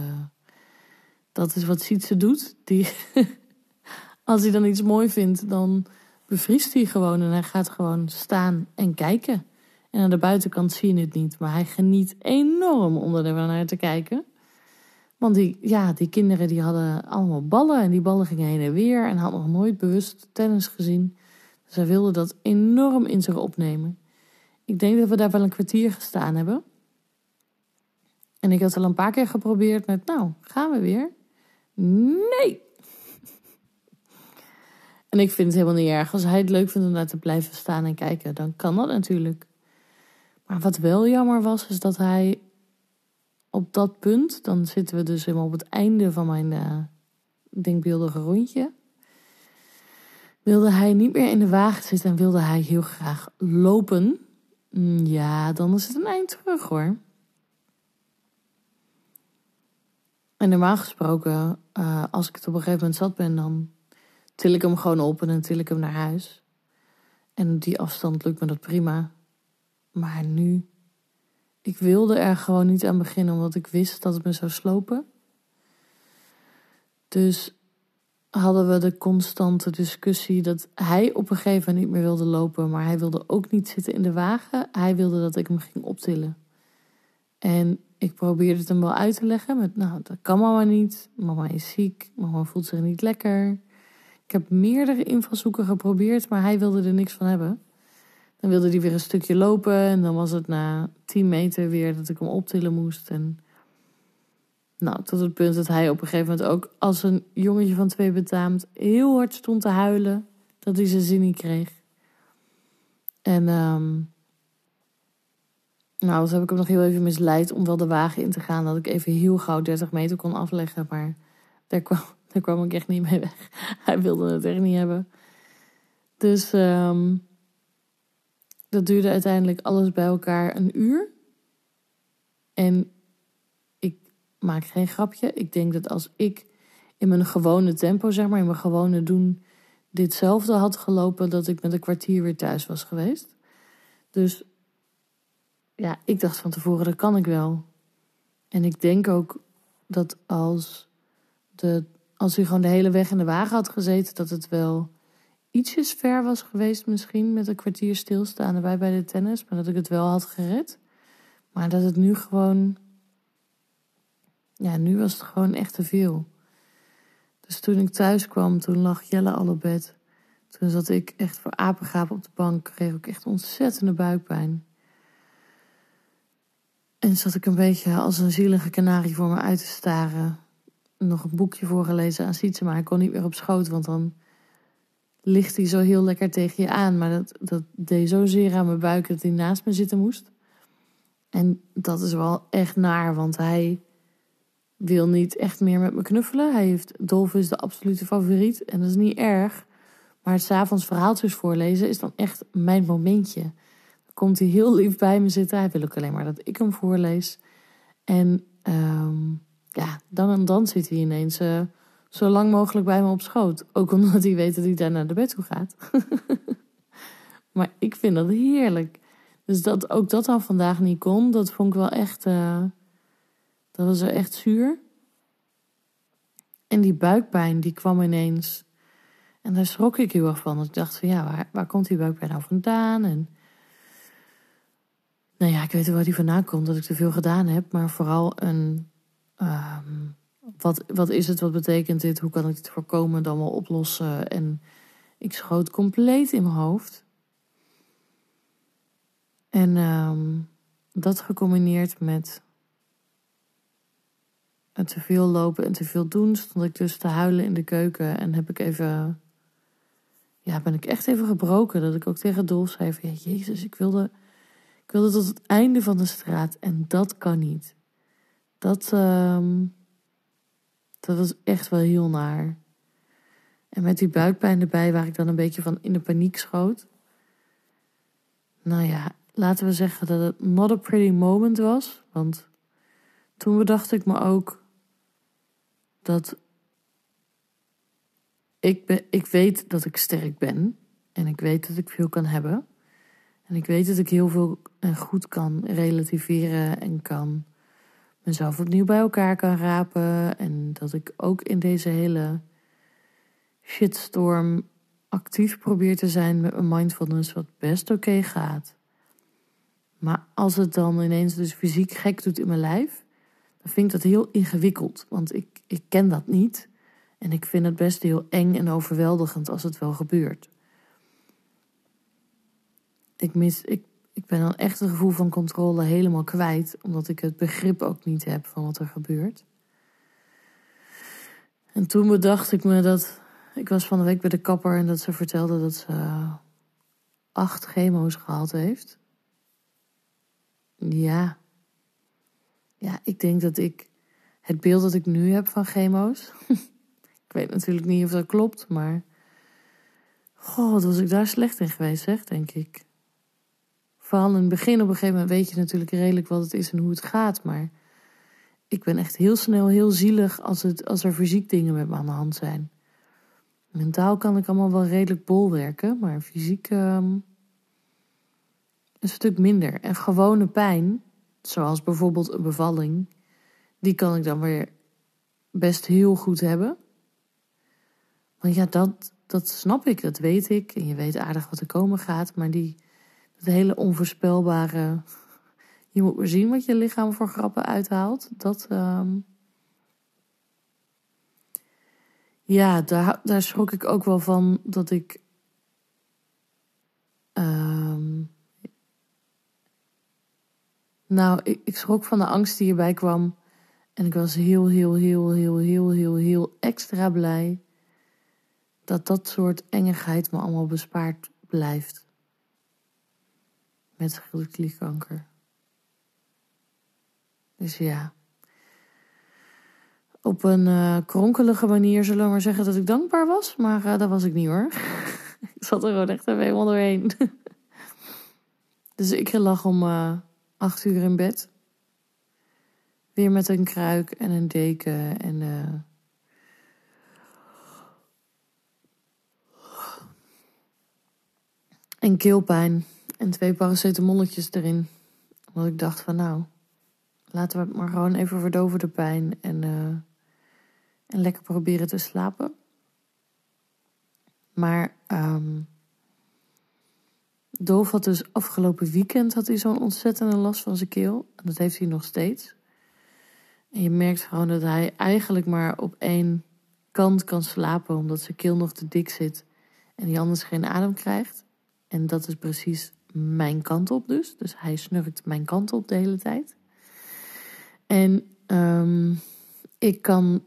dat is wat Sietse doet. Die, als hij dan iets mooi vindt, dan bevriest hij gewoon. En hij gaat gewoon staan en kijken. En aan de buitenkant zie je het niet. Maar hij geniet enorm om er naar te kijken. Want die, ja, die kinderen die hadden allemaal ballen. En die ballen gingen heen en weer. En had nog nooit bewust tennis gezien. Zij wilde dat enorm in zich opnemen. Ik denk dat we daar wel een kwartier gestaan hebben. En ik had al een paar keer geprobeerd met, nou, gaan we weer? Nee! En ik vind het helemaal niet erg. Als hij het leuk vindt om daar te blijven staan en kijken, dan kan dat natuurlijk. Maar wat wel jammer was, is dat hij op dat punt, dan zitten we dus helemaal op het einde van mijn uh, denkbeeldige rondje wilde hij niet meer in de wagen zitten en wilde hij heel graag lopen. Mm, ja, dan is het een eind terug hoor. En normaal gesproken, uh, als ik het op een gegeven moment zat ben, dan til ik hem gewoon op en dan til ik hem naar huis. En die afstand lukt me dat prima. Maar nu, ik wilde er gewoon niet aan beginnen, omdat ik wist dat het me zou slopen. Dus hadden we de constante discussie dat hij op een gegeven moment niet meer wilde lopen, maar hij wilde ook niet zitten in de wagen. Hij wilde dat ik hem ging optillen. En ik probeerde het hem wel uit te leggen met, nou, dat kan mama niet. Mama is ziek, mama voelt zich niet lekker. Ik heb meerdere invalshoeken geprobeerd, maar hij wilde er niks van hebben. Dan wilde hij weer een stukje lopen en dan was het na 10 meter weer dat ik hem optillen moest. En nou, tot het punt dat hij op een gegeven moment ook als een jongetje van twee betaamt heel hard stond te huilen dat hij zijn zin niet kreeg. En um, nou, dus heb ik hem nog heel even misleid om wel de wagen in te gaan. Dat ik even heel gauw 30 meter kon afleggen. Maar daar kwam, daar kwam ik echt niet mee weg. Hij wilde het echt niet hebben. Dus um, dat duurde uiteindelijk alles bij elkaar een uur. En maak geen grapje. Ik denk dat als ik in mijn gewone tempo, zeg maar, in mijn gewone doen, ditzelfde had gelopen, dat ik met een kwartier weer thuis was geweest. Dus ja, ik dacht van tevoren, dat kan ik wel. En ik denk ook dat als, de, als hij gewoon de hele weg in de wagen had gezeten, dat het wel ietsjes ver was geweest misschien met een kwartier stilstaan erbij bij de tennis, maar dat ik het wel had gered. Maar dat het nu gewoon, ja, nu was het gewoon echt te veel. Dus toen ik thuis kwam, toen lag Jelle al op bed. Toen zat ik echt voor apengaap op de bank, kreeg ik echt ontzettende buikpijn. En zat ik een beetje als een zielige kanarie voor me uit te staren. Nog een boekje voorgelezen aan Sietse, maar hij kon niet meer op schoot, want dan ligt hij zo heel lekker tegen je aan. Maar dat, dat deed zozeer aan mijn buik dat hij naast me zitten moest. En dat is wel echt naar, want hij wil niet echt meer met me knuffelen. Hij heeft Dolf is de absolute favoriet en dat is niet erg. Maar het s'avonds verhaaltjes voorlezen is dan echt mijn momentje. Komt hij heel lief bij me zitten. Hij wil ook alleen maar dat ik hem voorlees. En um, ja, dan en dan zit hij ineens uh, zo lang mogelijk bij me op schoot. Ook omdat hij weet dat hij daar naar de bed toe gaat. maar ik vind dat heerlijk. Dus dat ook dat dan vandaag niet kon, dat vond ik wel echt. Uh, dat was echt zuur. En die buikpijn, die kwam ineens. En daar schrok ik heel erg van. Ik dacht van ja, waar, waar komt die buikpijn nou vandaan? En nou ja, ik weet wel waar die vandaan komt, dat ik te veel gedaan heb. Maar vooral een, um, wat, wat is het, wat betekent dit? Hoe kan ik dit voorkomen, dan wel oplossen? En ik schoot compleet in mijn hoofd. En um, dat gecombineerd met en te veel lopen en te veel doen, stond ik dus te huilen in de keuken. En heb ik even, ja, ben ik echt even gebroken. Dat ik ook tegen Dolf zei van, jezus, ik wilde, ik wilde tot het einde van de straat. En dat kan niet. Dat, um, dat was echt wel heel naar. En met die buikpijn erbij, waar ik dan een beetje van in de paniek schoot. Nou ja, laten we zeggen dat het not a pretty moment was. Want toen bedacht ik me ook dat ik, ben, ik weet dat ik sterk ben. En ik weet dat ik veel kan hebben. En ik weet dat ik heel veel en goed kan relativeren en kan mezelf opnieuw bij elkaar kan rapen. En dat ik ook in deze hele shitstorm actief probeer te zijn met mijn mindfulness, wat best oké gaat. Maar als het dan ineens dus fysiek gek doet in mijn lijf, dan vind ik dat heel ingewikkeld. Want ik, ik ken dat niet. En ik vind het best heel eng en overweldigend als het wel gebeurt. Ik, mis, ik, ik ben dan echt het gevoel van controle helemaal kwijt, omdat ik het begrip ook niet heb van wat er gebeurt. En toen bedacht ik me dat. Ik was van de week bij de kapper en dat ze vertelde dat ze acht chemo's gehad heeft. Ja. Ja, ik denk dat ik het beeld dat ik nu heb van chemo's. ik weet natuurlijk niet of dat klopt, maar. Wat was ik daar slecht in geweest, zeg, denk ik. Het begin, op een gegeven moment weet je natuurlijk redelijk wat het is en hoe het gaat. Maar ik ben echt heel snel heel zielig als, het, als er fysiek dingen met me aan de hand zijn. Mentaal kan ik allemaal wel redelijk bol werken, maar fysiek um, een stuk minder. En gewone pijn, zoals bijvoorbeeld een bevalling, die kan ik dan weer best heel goed hebben. Want ja, dat, dat snap ik, dat weet ik. En je weet aardig wat er komen gaat, maar die het hele onvoorspelbare. Je moet maar zien wat je lichaam voor grappen uithaalt. Dat. Um... Ja, daar, daar schrok ik ook wel van dat ik. Um... Nou, ik, ik schrok van de angst die erbij kwam. En ik was heel, heel, heel, heel, heel, heel, heel extra blij dat dat soort engigheid me allemaal bespaard blijft met schildklierkanker. Dus ja. Op een uh, kronkelige manier zullen we maar zeggen dat ik dankbaar was. Maar uh, dat was ik niet hoor. ik zat er gewoon echt even onderheen. dus ik lag om uh, acht uur in bed. Weer met een kruik en een deken en... en keelpijn. En twee paracetamolletjes erin. Omdat ik dacht van nou, laten we het maar gewoon even verdoven de pijn. En, uh, En lekker proberen te slapen. Maar um, Dolf had dus afgelopen weekend had hij zo'n ontzettende last van zijn keel. En dat heeft hij nog steeds. En je merkt gewoon dat hij eigenlijk maar op één kant kan slapen, omdat zijn keel nog te dik zit en hij anders geen adem krijgt. En dat is precies mijn kant op dus. Dus hij snurkt mijn kant op de hele tijd. En um, ik kan.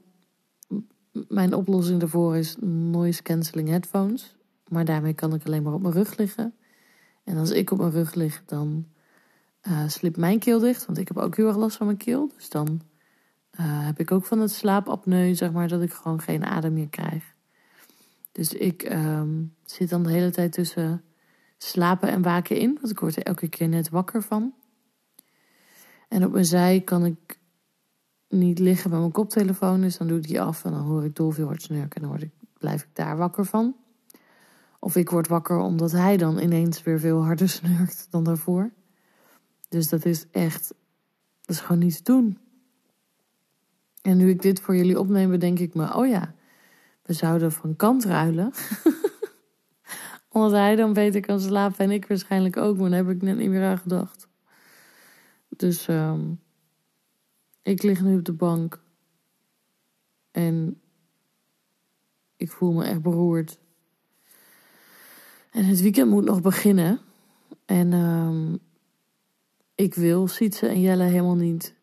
Mijn oplossing daarvoor is noise cancelling headphones. Maar daarmee kan ik alleen maar op mijn rug liggen. En als ik op mijn rug lig, dan uh, slipt mijn keel dicht. Want ik heb ook heel erg last van mijn keel. Dus dan uh, heb ik ook van het slaapapneu, zeg maar, dat ik gewoon geen adem meer krijg. Dus ik um, zit dan de hele tijd tussen slapen en waken in. Want ik word er elke keer net wakker van. En op mijn zij kan ik niet liggen met mijn koptelefoon. Dus dan doe ik die af en dan hoor ik Dolf heel hard snurken. En dan ik, blijf ik daar wakker van. Of ik word wakker omdat hij dan ineens weer veel harder snurkt dan daarvoor. Dus dat is echt, dat is gewoon niet te doen. En nu ik dit voor jullie opneem, bedenk ik me, oh ja, we zouden van kant ruilen. Omdat hij dan beter kan slapen en ik waarschijnlijk ook, maar daar heb ik net niet meer aan gedacht. Dus um, ik lig nu op de bank en ik voel me echt beroerd. En het weekend moet nog beginnen. En um, ik wil Sietse en Jelle helemaal niet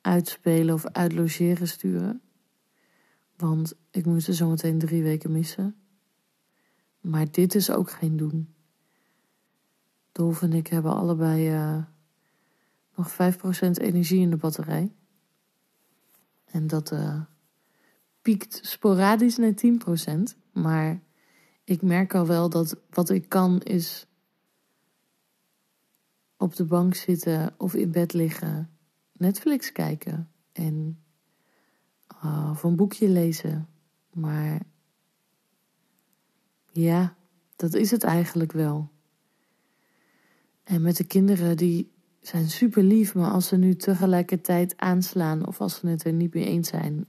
uitspelen of uitlogeren sturen. Want ik moet ze zometeen drie weken missen. Maar dit is ook geen doen. Dolf en ik hebben allebei uh, nog 5% energie in de batterij. En dat uh, piekt sporadisch naar 10%. Maar ik merk al wel dat wat ik kan is op de bank zitten of in bed liggen, Netflix kijken en uh, of een boekje lezen. Maar ja, dat is het eigenlijk wel. En met de kinderen, die zijn super lief, maar als ze nu tegelijkertijd aanslaan of als ze het er niet mee eens zijn,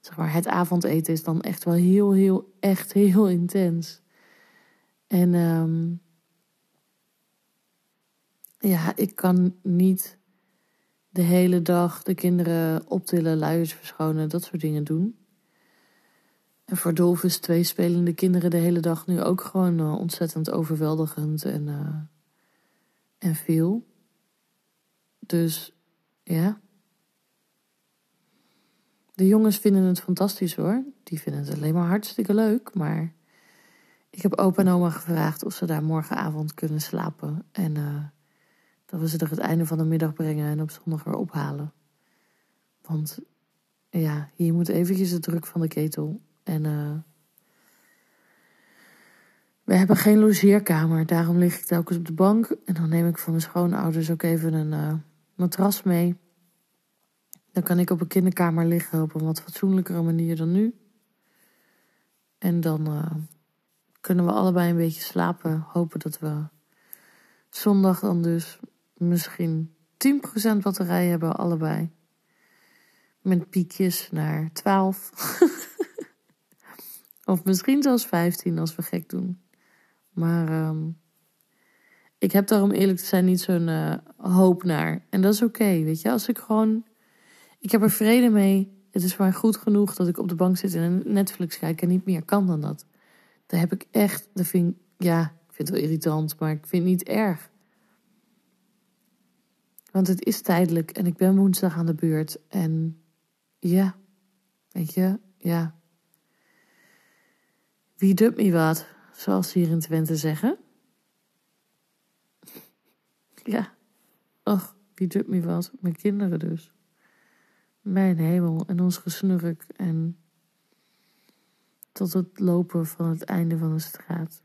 zeg maar, het avondeten is dan echt wel heel, heel, echt heel intens. En um, ja, ik kan niet de hele dag de kinderen optillen, luiers verschonen, dat soort dingen doen. En voor Dolf is twee spelende kinderen de hele dag nu ook gewoon uh, ontzettend overweldigend en, uh, en veel. Dus ja. De jongens vinden het fantastisch hoor. Die vinden het alleen maar hartstikke leuk. Maar ik heb opa en oma gevraagd of ze daar morgenavond kunnen slapen. En uh, dat we ze er het einde van de middag brengen en op zondag weer ophalen. Want ja, hier moet eventjes de druk van de ketel. En uh, we hebben geen logeerkamer. Daarom lig ik telkens op de bank. En dan neem ik van mijn schoonouders ook even een uh, matras mee. Dan kan ik op een kinderkamer liggen op een wat fatsoenlijkere manier dan nu. En dan uh, kunnen we allebei een beetje slapen. Hopen dat we zondag dan dus misschien 10% batterij hebben, allebei. Met piekjes naar 12. of misschien zelfs 15 als we gek doen. Maar um, ik heb daar om eerlijk te zijn niet zo'n uh, hoop naar. En dat is oké, weet je. Als ik gewoon ik heb er vrede mee. Het is maar goed genoeg dat ik op de bank zit en Netflix kijk en niet meer kan dan dat. Daar heb ik echt, dat vind ja, ik vind het wel irritant, maar ik vind het niet erg. Want het is tijdelijk en ik ben woensdag aan de beurt. En ja, weet je, ja. Wie dubt me wat, zoals ze hier in Twente zeggen. Ja, ach, wie dubt me wat? Mijn kinderen dus. Mijn hemel en ons gesnurk en tot het lopen van het einde van de straat.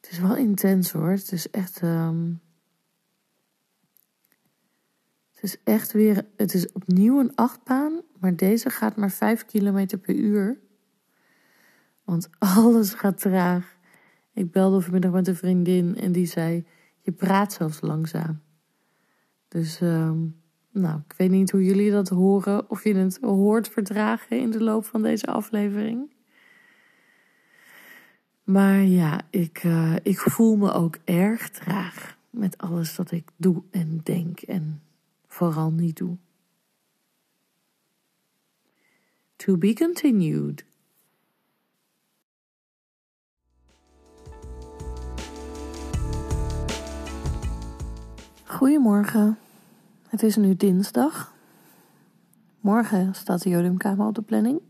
Het is wel intens hoor. Het is echt. Um, het is echt weer. Het is opnieuw een achtbaan, maar deze gaat maar 5 km per uur. Want alles gaat traag. Ik belde vanmiddag met een vriendin en die zei: Je praat zelfs langzaam. Dus ehm, nou, ik weet niet hoe jullie dat horen, of je het hoort verdragen in de loop van deze aflevering. Maar ja, ik, uh, ik voel me ook erg traag met alles dat ik doe en denk en vooral niet doe. To be continued. Goedemorgen. Het is nu dinsdag. Morgen staat de jodiumkamer op de planning.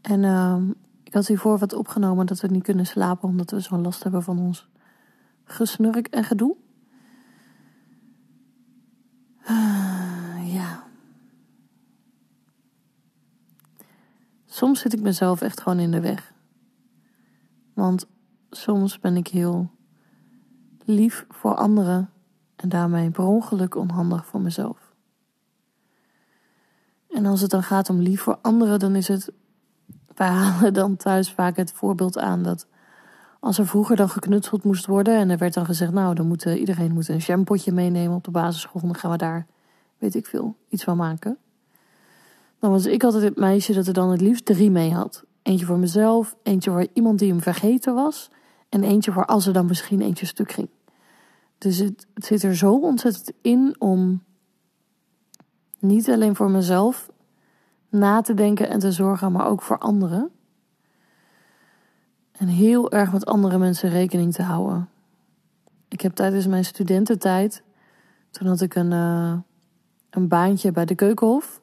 En uh, ik had hiervoor wat opgenomen dat we niet kunnen slapen omdat we zo'n last hebben van ons gesnurk en gedoe. Soms zit ik mezelf echt gewoon in de weg. Want soms ben ik heel lief voor anderen en daarmee per ongeluk onhandig voor mezelf. En als het dan gaat om lief voor anderen, dan is het. Wij halen dan thuis vaak het voorbeeld aan dat. Als er vroeger dan geknutseld moest worden en er werd dan gezegd, nou, dan moet iedereen moet een jampotje meenemen op de basisschool, dan gaan we daar, weet ik veel, iets van maken. Dan was ik altijd het meisje dat er dan het liefst drie mee had. Eentje voor mezelf, eentje voor iemand die hem vergeten was en eentje voor als er dan misschien eentje stuk ging. Dus het, zit er zo ontzettend in om niet alleen voor mezelf na te denken en te zorgen, maar ook voor anderen. En heel erg met andere mensen rekening te houden. Ik heb tijdens mijn studententijd, toen had ik een, uh, een baantje bij de Keukenhof.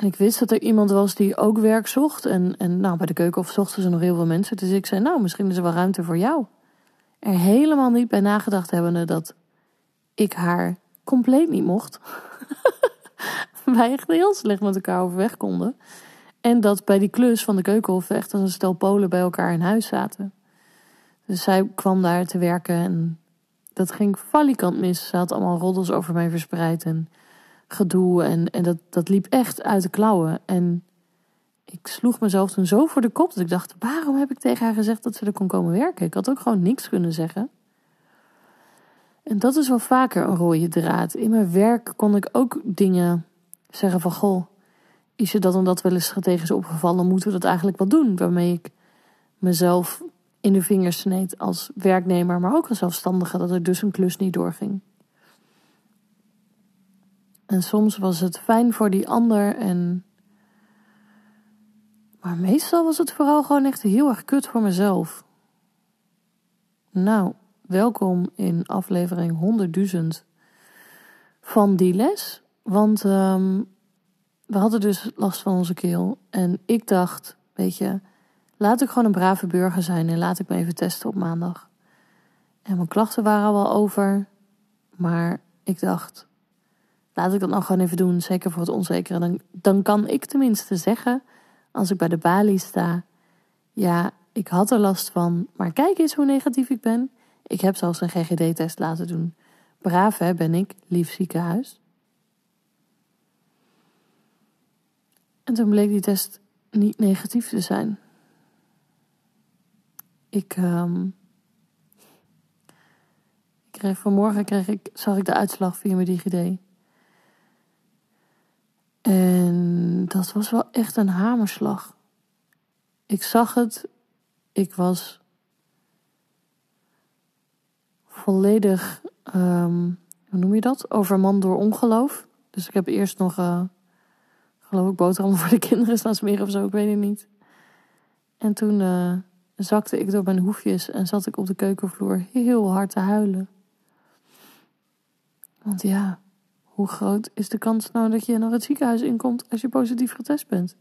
En ik wist dat er iemand was die ook werk zocht. En, en nou, bij de Keukenhof zochten ze nog heel veel mensen. Dus ik zei, nou, misschien is er wel ruimte voor jou er helemaal niet bij nagedacht hebbende dat ik haar compleet niet mocht. Wij echt heel slecht met elkaar overweg konden. En dat bij die klus van de keukenhof echt als een stel Polen bij elkaar in huis zaten. Dus zij kwam daar te werken en dat ging valikant mis. Ze had allemaal roddels over mij verspreid en gedoe. En, en dat, dat liep echt uit de klauwen. En ik sloeg mezelf toen zo voor de kop dat ik dacht: waarom heb ik tegen haar gezegd dat ze er kon komen werken? Ik had ook gewoon niks kunnen zeggen. En dat is wel vaker een rode draad. In mijn werk kon ik ook dingen zeggen van: goh, is je dat omdat wel eens tegen is opgevallen, moeten we dat eigenlijk wel doen? Waarmee ik mezelf in de vingers sneed als werknemer, maar ook als zelfstandige, dat er dus een klus niet doorging. En soms was het fijn voor die ander en maar meestal was het vooral gewoon echt heel erg kut voor mezelf. Nou, welkom in aflevering 100.000 van die les. Want um, we hadden dus last van onze keel. En ik dacht, weet je, laat ik gewoon een brave burger zijn en laat ik me even testen op maandag. En mijn klachten waren al wel over. Maar ik dacht, laat ik dat nou gewoon even doen, zeker voor het onzekere. Dan, dan kan ik tenminste zeggen als ik bij de balie sta, ja, ik had er last van, maar kijk eens hoe negatief ik ben. Ik heb zelfs een GGD-test laten doen. Braaf hè, ben ik, lief ziekenhuis. En toen bleek die test niet negatief te zijn. Ik, um, ik vanmorgen kreeg ik, zag ik de uitslag via mijn DigiD. En dat was wel echt een hamerslag. Ik zag het, ik was volledig, um, hoe noem je dat? Overman door ongeloof. Dus ik heb eerst nog, uh, geloof ik, boterhammen voor de kinderen staan smeren of zo, ik weet het niet. En toen uh, zakte ik door mijn hoefjes en zat ik op de keukenvloer heel hard te huilen. Want ja, hoe groot is de kans nou dat je naar het ziekenhuis inkomt als je positief getest bent?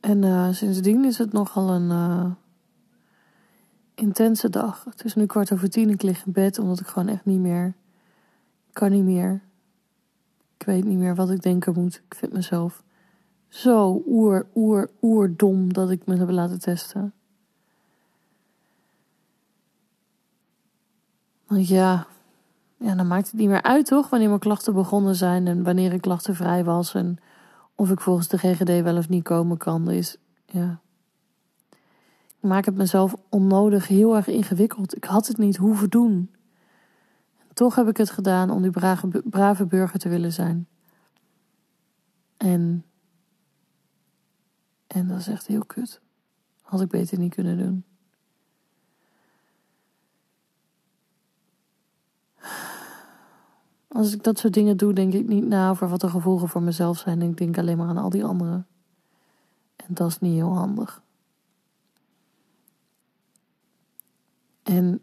En uh, sindsdien is het nogal een uh, intense dag. Het is nu kwart over tien, ik lig in bed omdat ik gewoon echt niet meer kan niet meer. Ik weet niet meer wat ik denken moet. Ik vind mezelf zo oer, oer, oerdom dat ik me heb laten testen. Want ja, ja, dan maakt het niet meer uit, toch? Wanneer mijn klachten begonnen zijn en wanneer ik klachtenvrij was. En of ik volgens de GGD wel of niet komen kan. is, ja. Ik maak het mezelf onnodig heel erg ingewikkeld. Ik had het niet hoeven doen. En toch heb ik het gedaan om die brave, brave burger te willen zijn. En, en dat is echt heel kut. Had ik beter niet kunnen doen. Als ik dat soort dingen doe, denk ik niet na over wat de gevolgen voor mezelf zijn. Ik denk alleen maar aan al die anderen. En dat is niet heel handig. En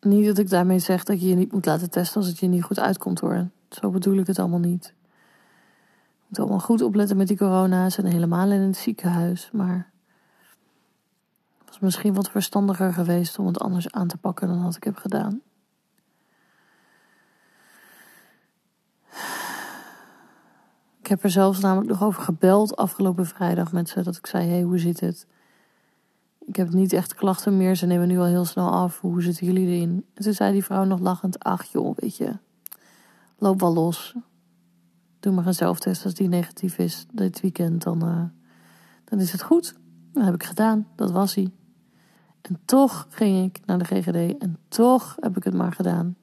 niet dat ik daarmee zeg dat je je niet moet laten testen als het je niet goed uitkomt hoor. Zo bedoel ik het allemaal niet. Je moet allemaal goed opletten met die corona's en helemaal in het ziekenhuis. Maar het was misschien wat verstandiger geweest om het anders aan te pakken dan wat ik heb gedaan. Ik heb er zelfs namelijk nog over gebeld afgelopen vrijdag met ze. Dat ik zei, hey, hoe zit het? Ik heb niet echt klachten meer. Ze nemen nu al heel snel af. Hoe zitten jullie erin? En toen zei die vrouw nog lachend, ach joh, weet je. Loop wel los. Doe maar een zelftest als die negatief is dit weekend. Dan, uh, dan is het goed. Dat heb ik gedaan. Dat was hij. En toch ging ik naar de GGD. En toch heb ik het maar gedaan.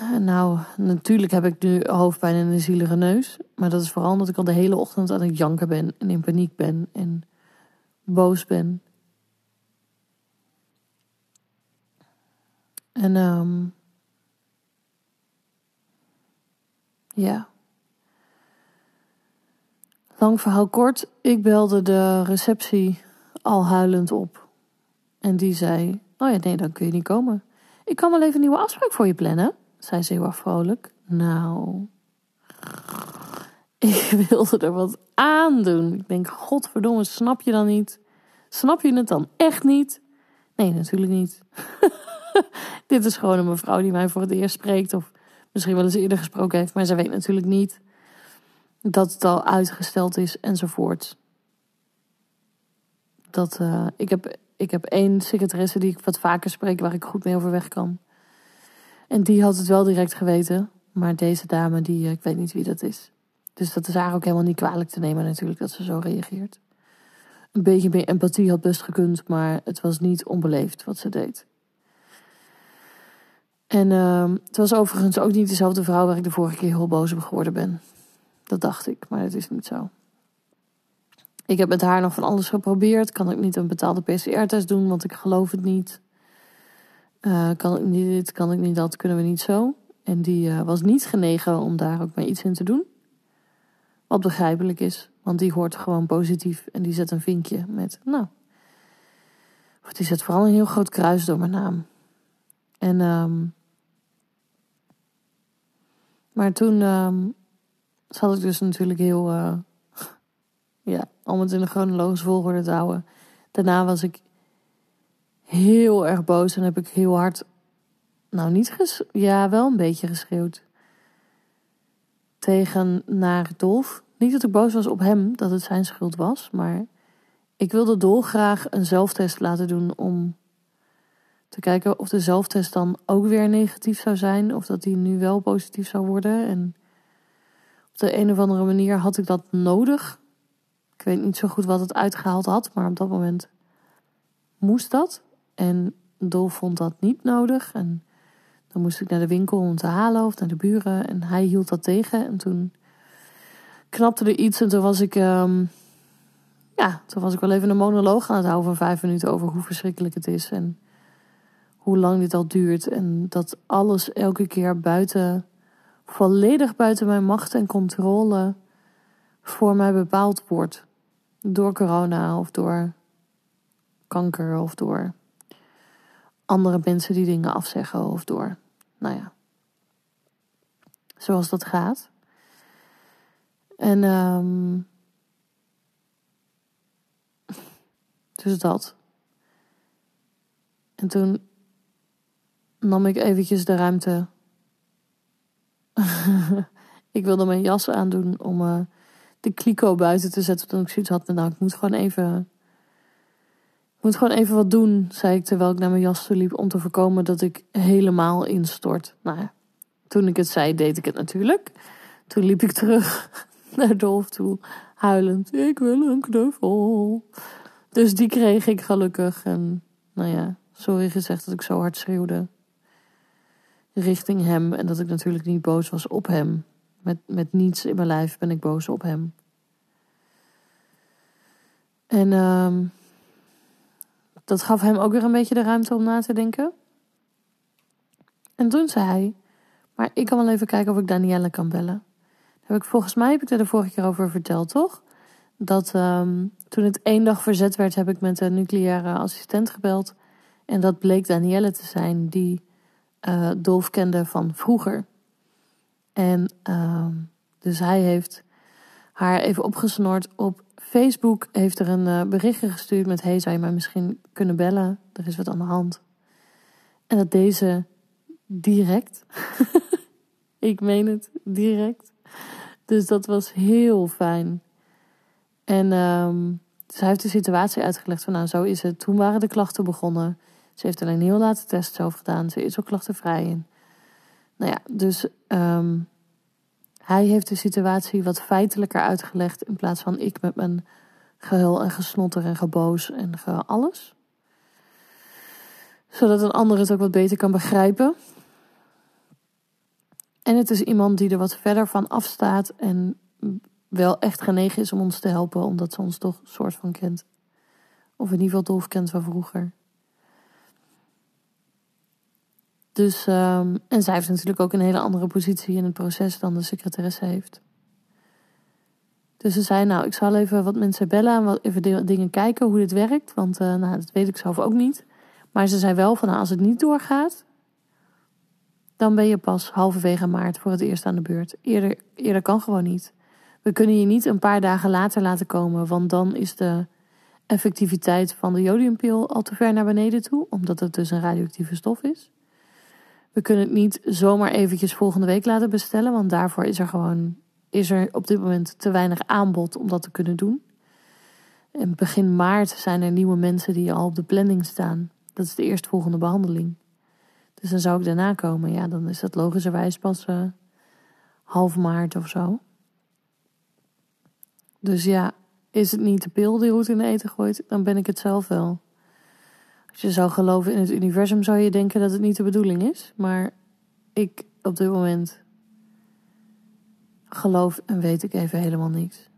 Nou, natuurlijk heb ik nu hoofdpijn en een zielige neus. Maar dat is vooral omdat ik al de hele ochtend aan het janken ben en in paniek ben en boos ben. En um, ja. Lang verhaal kort, ik belde de receptie al huilend op. En die zei: Oh ja, nee, dan kun je niet komen. Ik kan wel even een nieuwe afspraak voor je plannen zei ze heel erg vrolijk. Nou, ik wilde er wat aan doen. Ik denk, godverdomme, snap je dan niet? Snap je het dan echt niet? Nee, natuurlijk niet. Dit is gewoon een mevrouw die mij voor het eerst spreekt. Of misschien wel eens eerder gesproken heeft. Maar ze weet natuurlijk niet dat het al uitgesteld is enzovoort. Dat, uh, ik, heb, ik heb één secretaresse die ik wat vaker spreek waar ik goed mee overweg kan. En die had het wel direct geweten. Maar deze dame, die, eh, ik weet niet wie dat is. Dus dat is haar ook helemaal niet kwalijk te nemen natuurlijk dat ze zo reageert. Een beetje meer empathie had best gekund, maar het was niet onbeleefd wat ze deed. En uh, het was overigens ook niet dezelfde vrouw waar ik de vorige keer heel boos op geworden ben. Dat dacht ik, maar dat is niet zo. Ik heb met haar nog van alles geprobeerd. Kan ik niet een betaalde PCR-test doen, want ik geloof het niet. Uh, kan ik niet dit, kan ik niet dat, kunnen we niet zo. En die uh, was niet genegen om daar ook maar iets in te doen. Wat begrijpelijk is, want die hoort gewoon positief en die zet een vinkje met, nou. Of die zet vooral een heel groot kruis door mijn naam. En, um, maar toen um, zat ik dus natuurlijk heel, uh, ja, om het in de chronologische volgorde te houden. Daarna was ik heel erg boos en heb ik heel hard, nou niet ges, ja wel een beetje geschreeuwd tegen naar Dolf. Niet dat ik boos was op hem, dat het zijn schuld was, maar ik wilde dolgraag een zelftest laten doen om te kijken of de zelftest dan ook weer negatief zou zijn of dat die nu wel positief zou worden. En op de een of andere manier had ik dat nodig. Ik weet niet zo goed wat het uitgehaald had, maar op dat moment moest dat. En Dolf vond dat niet nodig. En dan moest ik naar de winkel om te halen of naar de buren. En hij hield dat tegen. En toen knapte er iets. En toen was ik. Um, ja, toen was ik wel even een monoloog aan het houden van vijf minuten over hoe verschrikkelijk het is. En hoe lang dit al duurt. En dat alles elke keer buiten. volledig buiten mijn macht en controle. voor mij bepaald wordt. Door corona of door kanker of door andere mensen die dingen afzeggen of door, nou ja, zoals dat gaat. En um, dus dat. En toen nam ik eventjes de ruimte. ik wilde mijn jas aandoen om uh, de kliko buiten te zetten. Toen ik zoiets had, nou, ik moet gewoon even ik moet gewoon even wat doen, zei ik terwijl ik naar mijn jas toe liep, om te voorkomen dat ik helemaal instort. Nou ja, toen ik het zei, deed ik het natuurlijk. Toen liep ik terug naar Dolf toe, huilend. Ik wil een knuffel. Dus die kreeg ik gelukkig. En nou ja, sorry gezegd dat ik zo hard schreeuwde richting hem. En dat ik natuurlijk niet boos was op hem. Met, met niets in mijn lijf ben ik boos op hem. En uh, dat gaf hem ook weer een beetje de ruimte om na te denken. En toen zei hij, maar ik kan wel even kijken of ik Danielle kan bellen. heb ik, volgens mij heb ik er de vorige keer over verteld, toch? Dat um, toen het één dag verzet werd, heb ik met de nucleaire assistent gebeld. En dat bleek Danielle te zijn, die uh, Dolf kende van vroeger. En uh, dus hij heeft haar even opgesnord op Facebook. Heeft er een uh, berichtje gestuurd met: Hey, zou je mij misschien kunnen bellen? Er is wat aan de hand. En dat deze direct. ik meen het, direct. Dus dat was heel fijn. En um, heeft de situatie uitgelegd van nou zo is het. Toen waren de klachten begonnen. Ze heeft alleen heel late test zelf gedaan. Ze is ook klachtenvrij. in. nou ja, dus um, hij heeft de situatie wat feitelijker uitgelegd in plaats van ik met mijn gehul en gesnotter en geboos en alles. Zodat een ander het ook wat beter kan begrijpen. En het is iemand die er wat verder van afstaat en wel echt genegen is om ons te helpen, omdat ze ons toch soort van kent. Of in ieder geval Dolf kent van vroeger. Dus, um, en zij heeft natuurlijk ook een hele andere positie in het proces dan de secretaresse heeft. Dus ze zei, nou, ik zal even wat mensen bellen en wat even dingen kijken hoe dit werkt. Want uh, nou, dat weet ik zelf ook niet. Maar ze zei wel van, nou, als het niet doorgaat, dan ben je pas halverwege maart voor het eerst aan de beurt. Eerder, eerder kan gewoon niet. We kunnen je niet een paar dagen later laten komen, want dan is de effectiviteit van de jodiumpil al te ver naar beneden toe, omdat het dus een radioactieve stof is. We kunnen het niet zomaar eventjes volgende week laten bestellen, want daarvoor is er gewoon is er op dit moment te weinig aanbod om dat te kunnen doen. En begin maart zijn er nieuwe mensen die al op de planning staan. Dat is de eerstvolgende behandeling. Dus dan zou ik daarna komen. Ja, dan is dat logischerwijs pas uh, half maart of zo. Dus ja, is het niet de pil die roet in de eten gooit, dan ben ik het zelf wel. Als je zou geloven in het universum, zou je denken dat het niet de bedoeling is. Maar ik op dit moment geloof en weet ik even helemaal niks.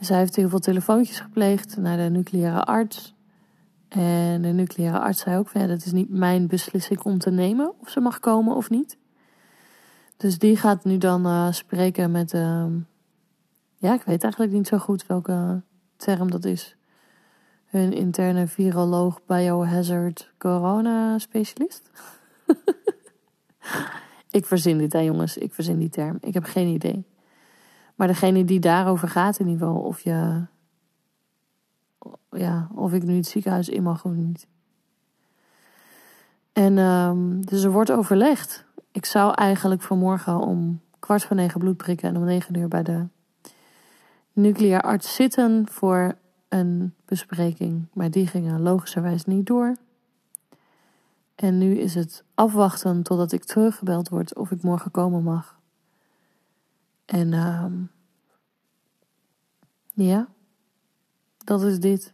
Zij heeft heel veel telefoontjes gepleegd naar de nucleaire arts. En de nucleaire arts zei ook van ja, dat is niet mijn beslissing om te nemen of ze mag komen of niet. Dus die gaat nu dan uh, spreken met, uh, ja, ik weet eigenlijk niet zo goed welke term dat is. Hun interne viroloog biohazard corona specialist. ik verzin dit hè jongens, ik verzin die term. Ik heb geen idee. Maar degene die daarover gaat in ieder geval, of je ja, of ik nu het ziekenhuis in mag of niet. En um, dus er wordt overlegd. Ik zou eigenlijk vanmorgen om kwart voor negen bloed prikken en om negen uur bij de nucleair arts zitten voor een bespreking. Maar die gingen logischerwijs niet door. En nu is het afwachten totdat ik teruggebeld word of ik morgen komen mag. En um, ja, dat is dit.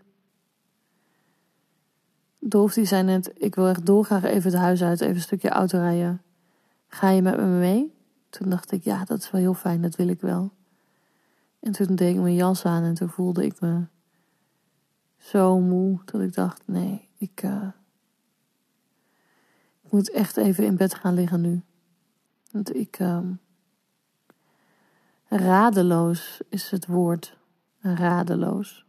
Dolf die zei net, ik wil echt dolgraag even het huis uit, even een stukje auto rijden. Ga je met me mee? Toen dacht ik, ja, dat is wel heel fijn, dat wil ik wel. En toen deed ik mijn jas aan en toen voelde ik me zo moe dat ik dacht, nee, ik, uh, ik moet echt even in bed gaan liggen nu. Want ik, uh, radeloos is het woord, radeloos.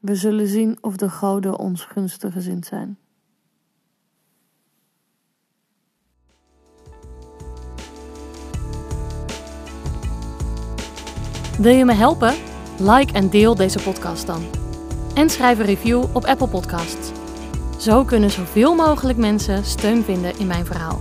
We zullen zien of de goden ons gunstig gezind zijn. Wil je me helpen? Like en deel deze podcast dan. En schrijf een review op Apple Podcasts. Zo kunnen zoveel mogelijk mensen steun vinden in mijn verhaal.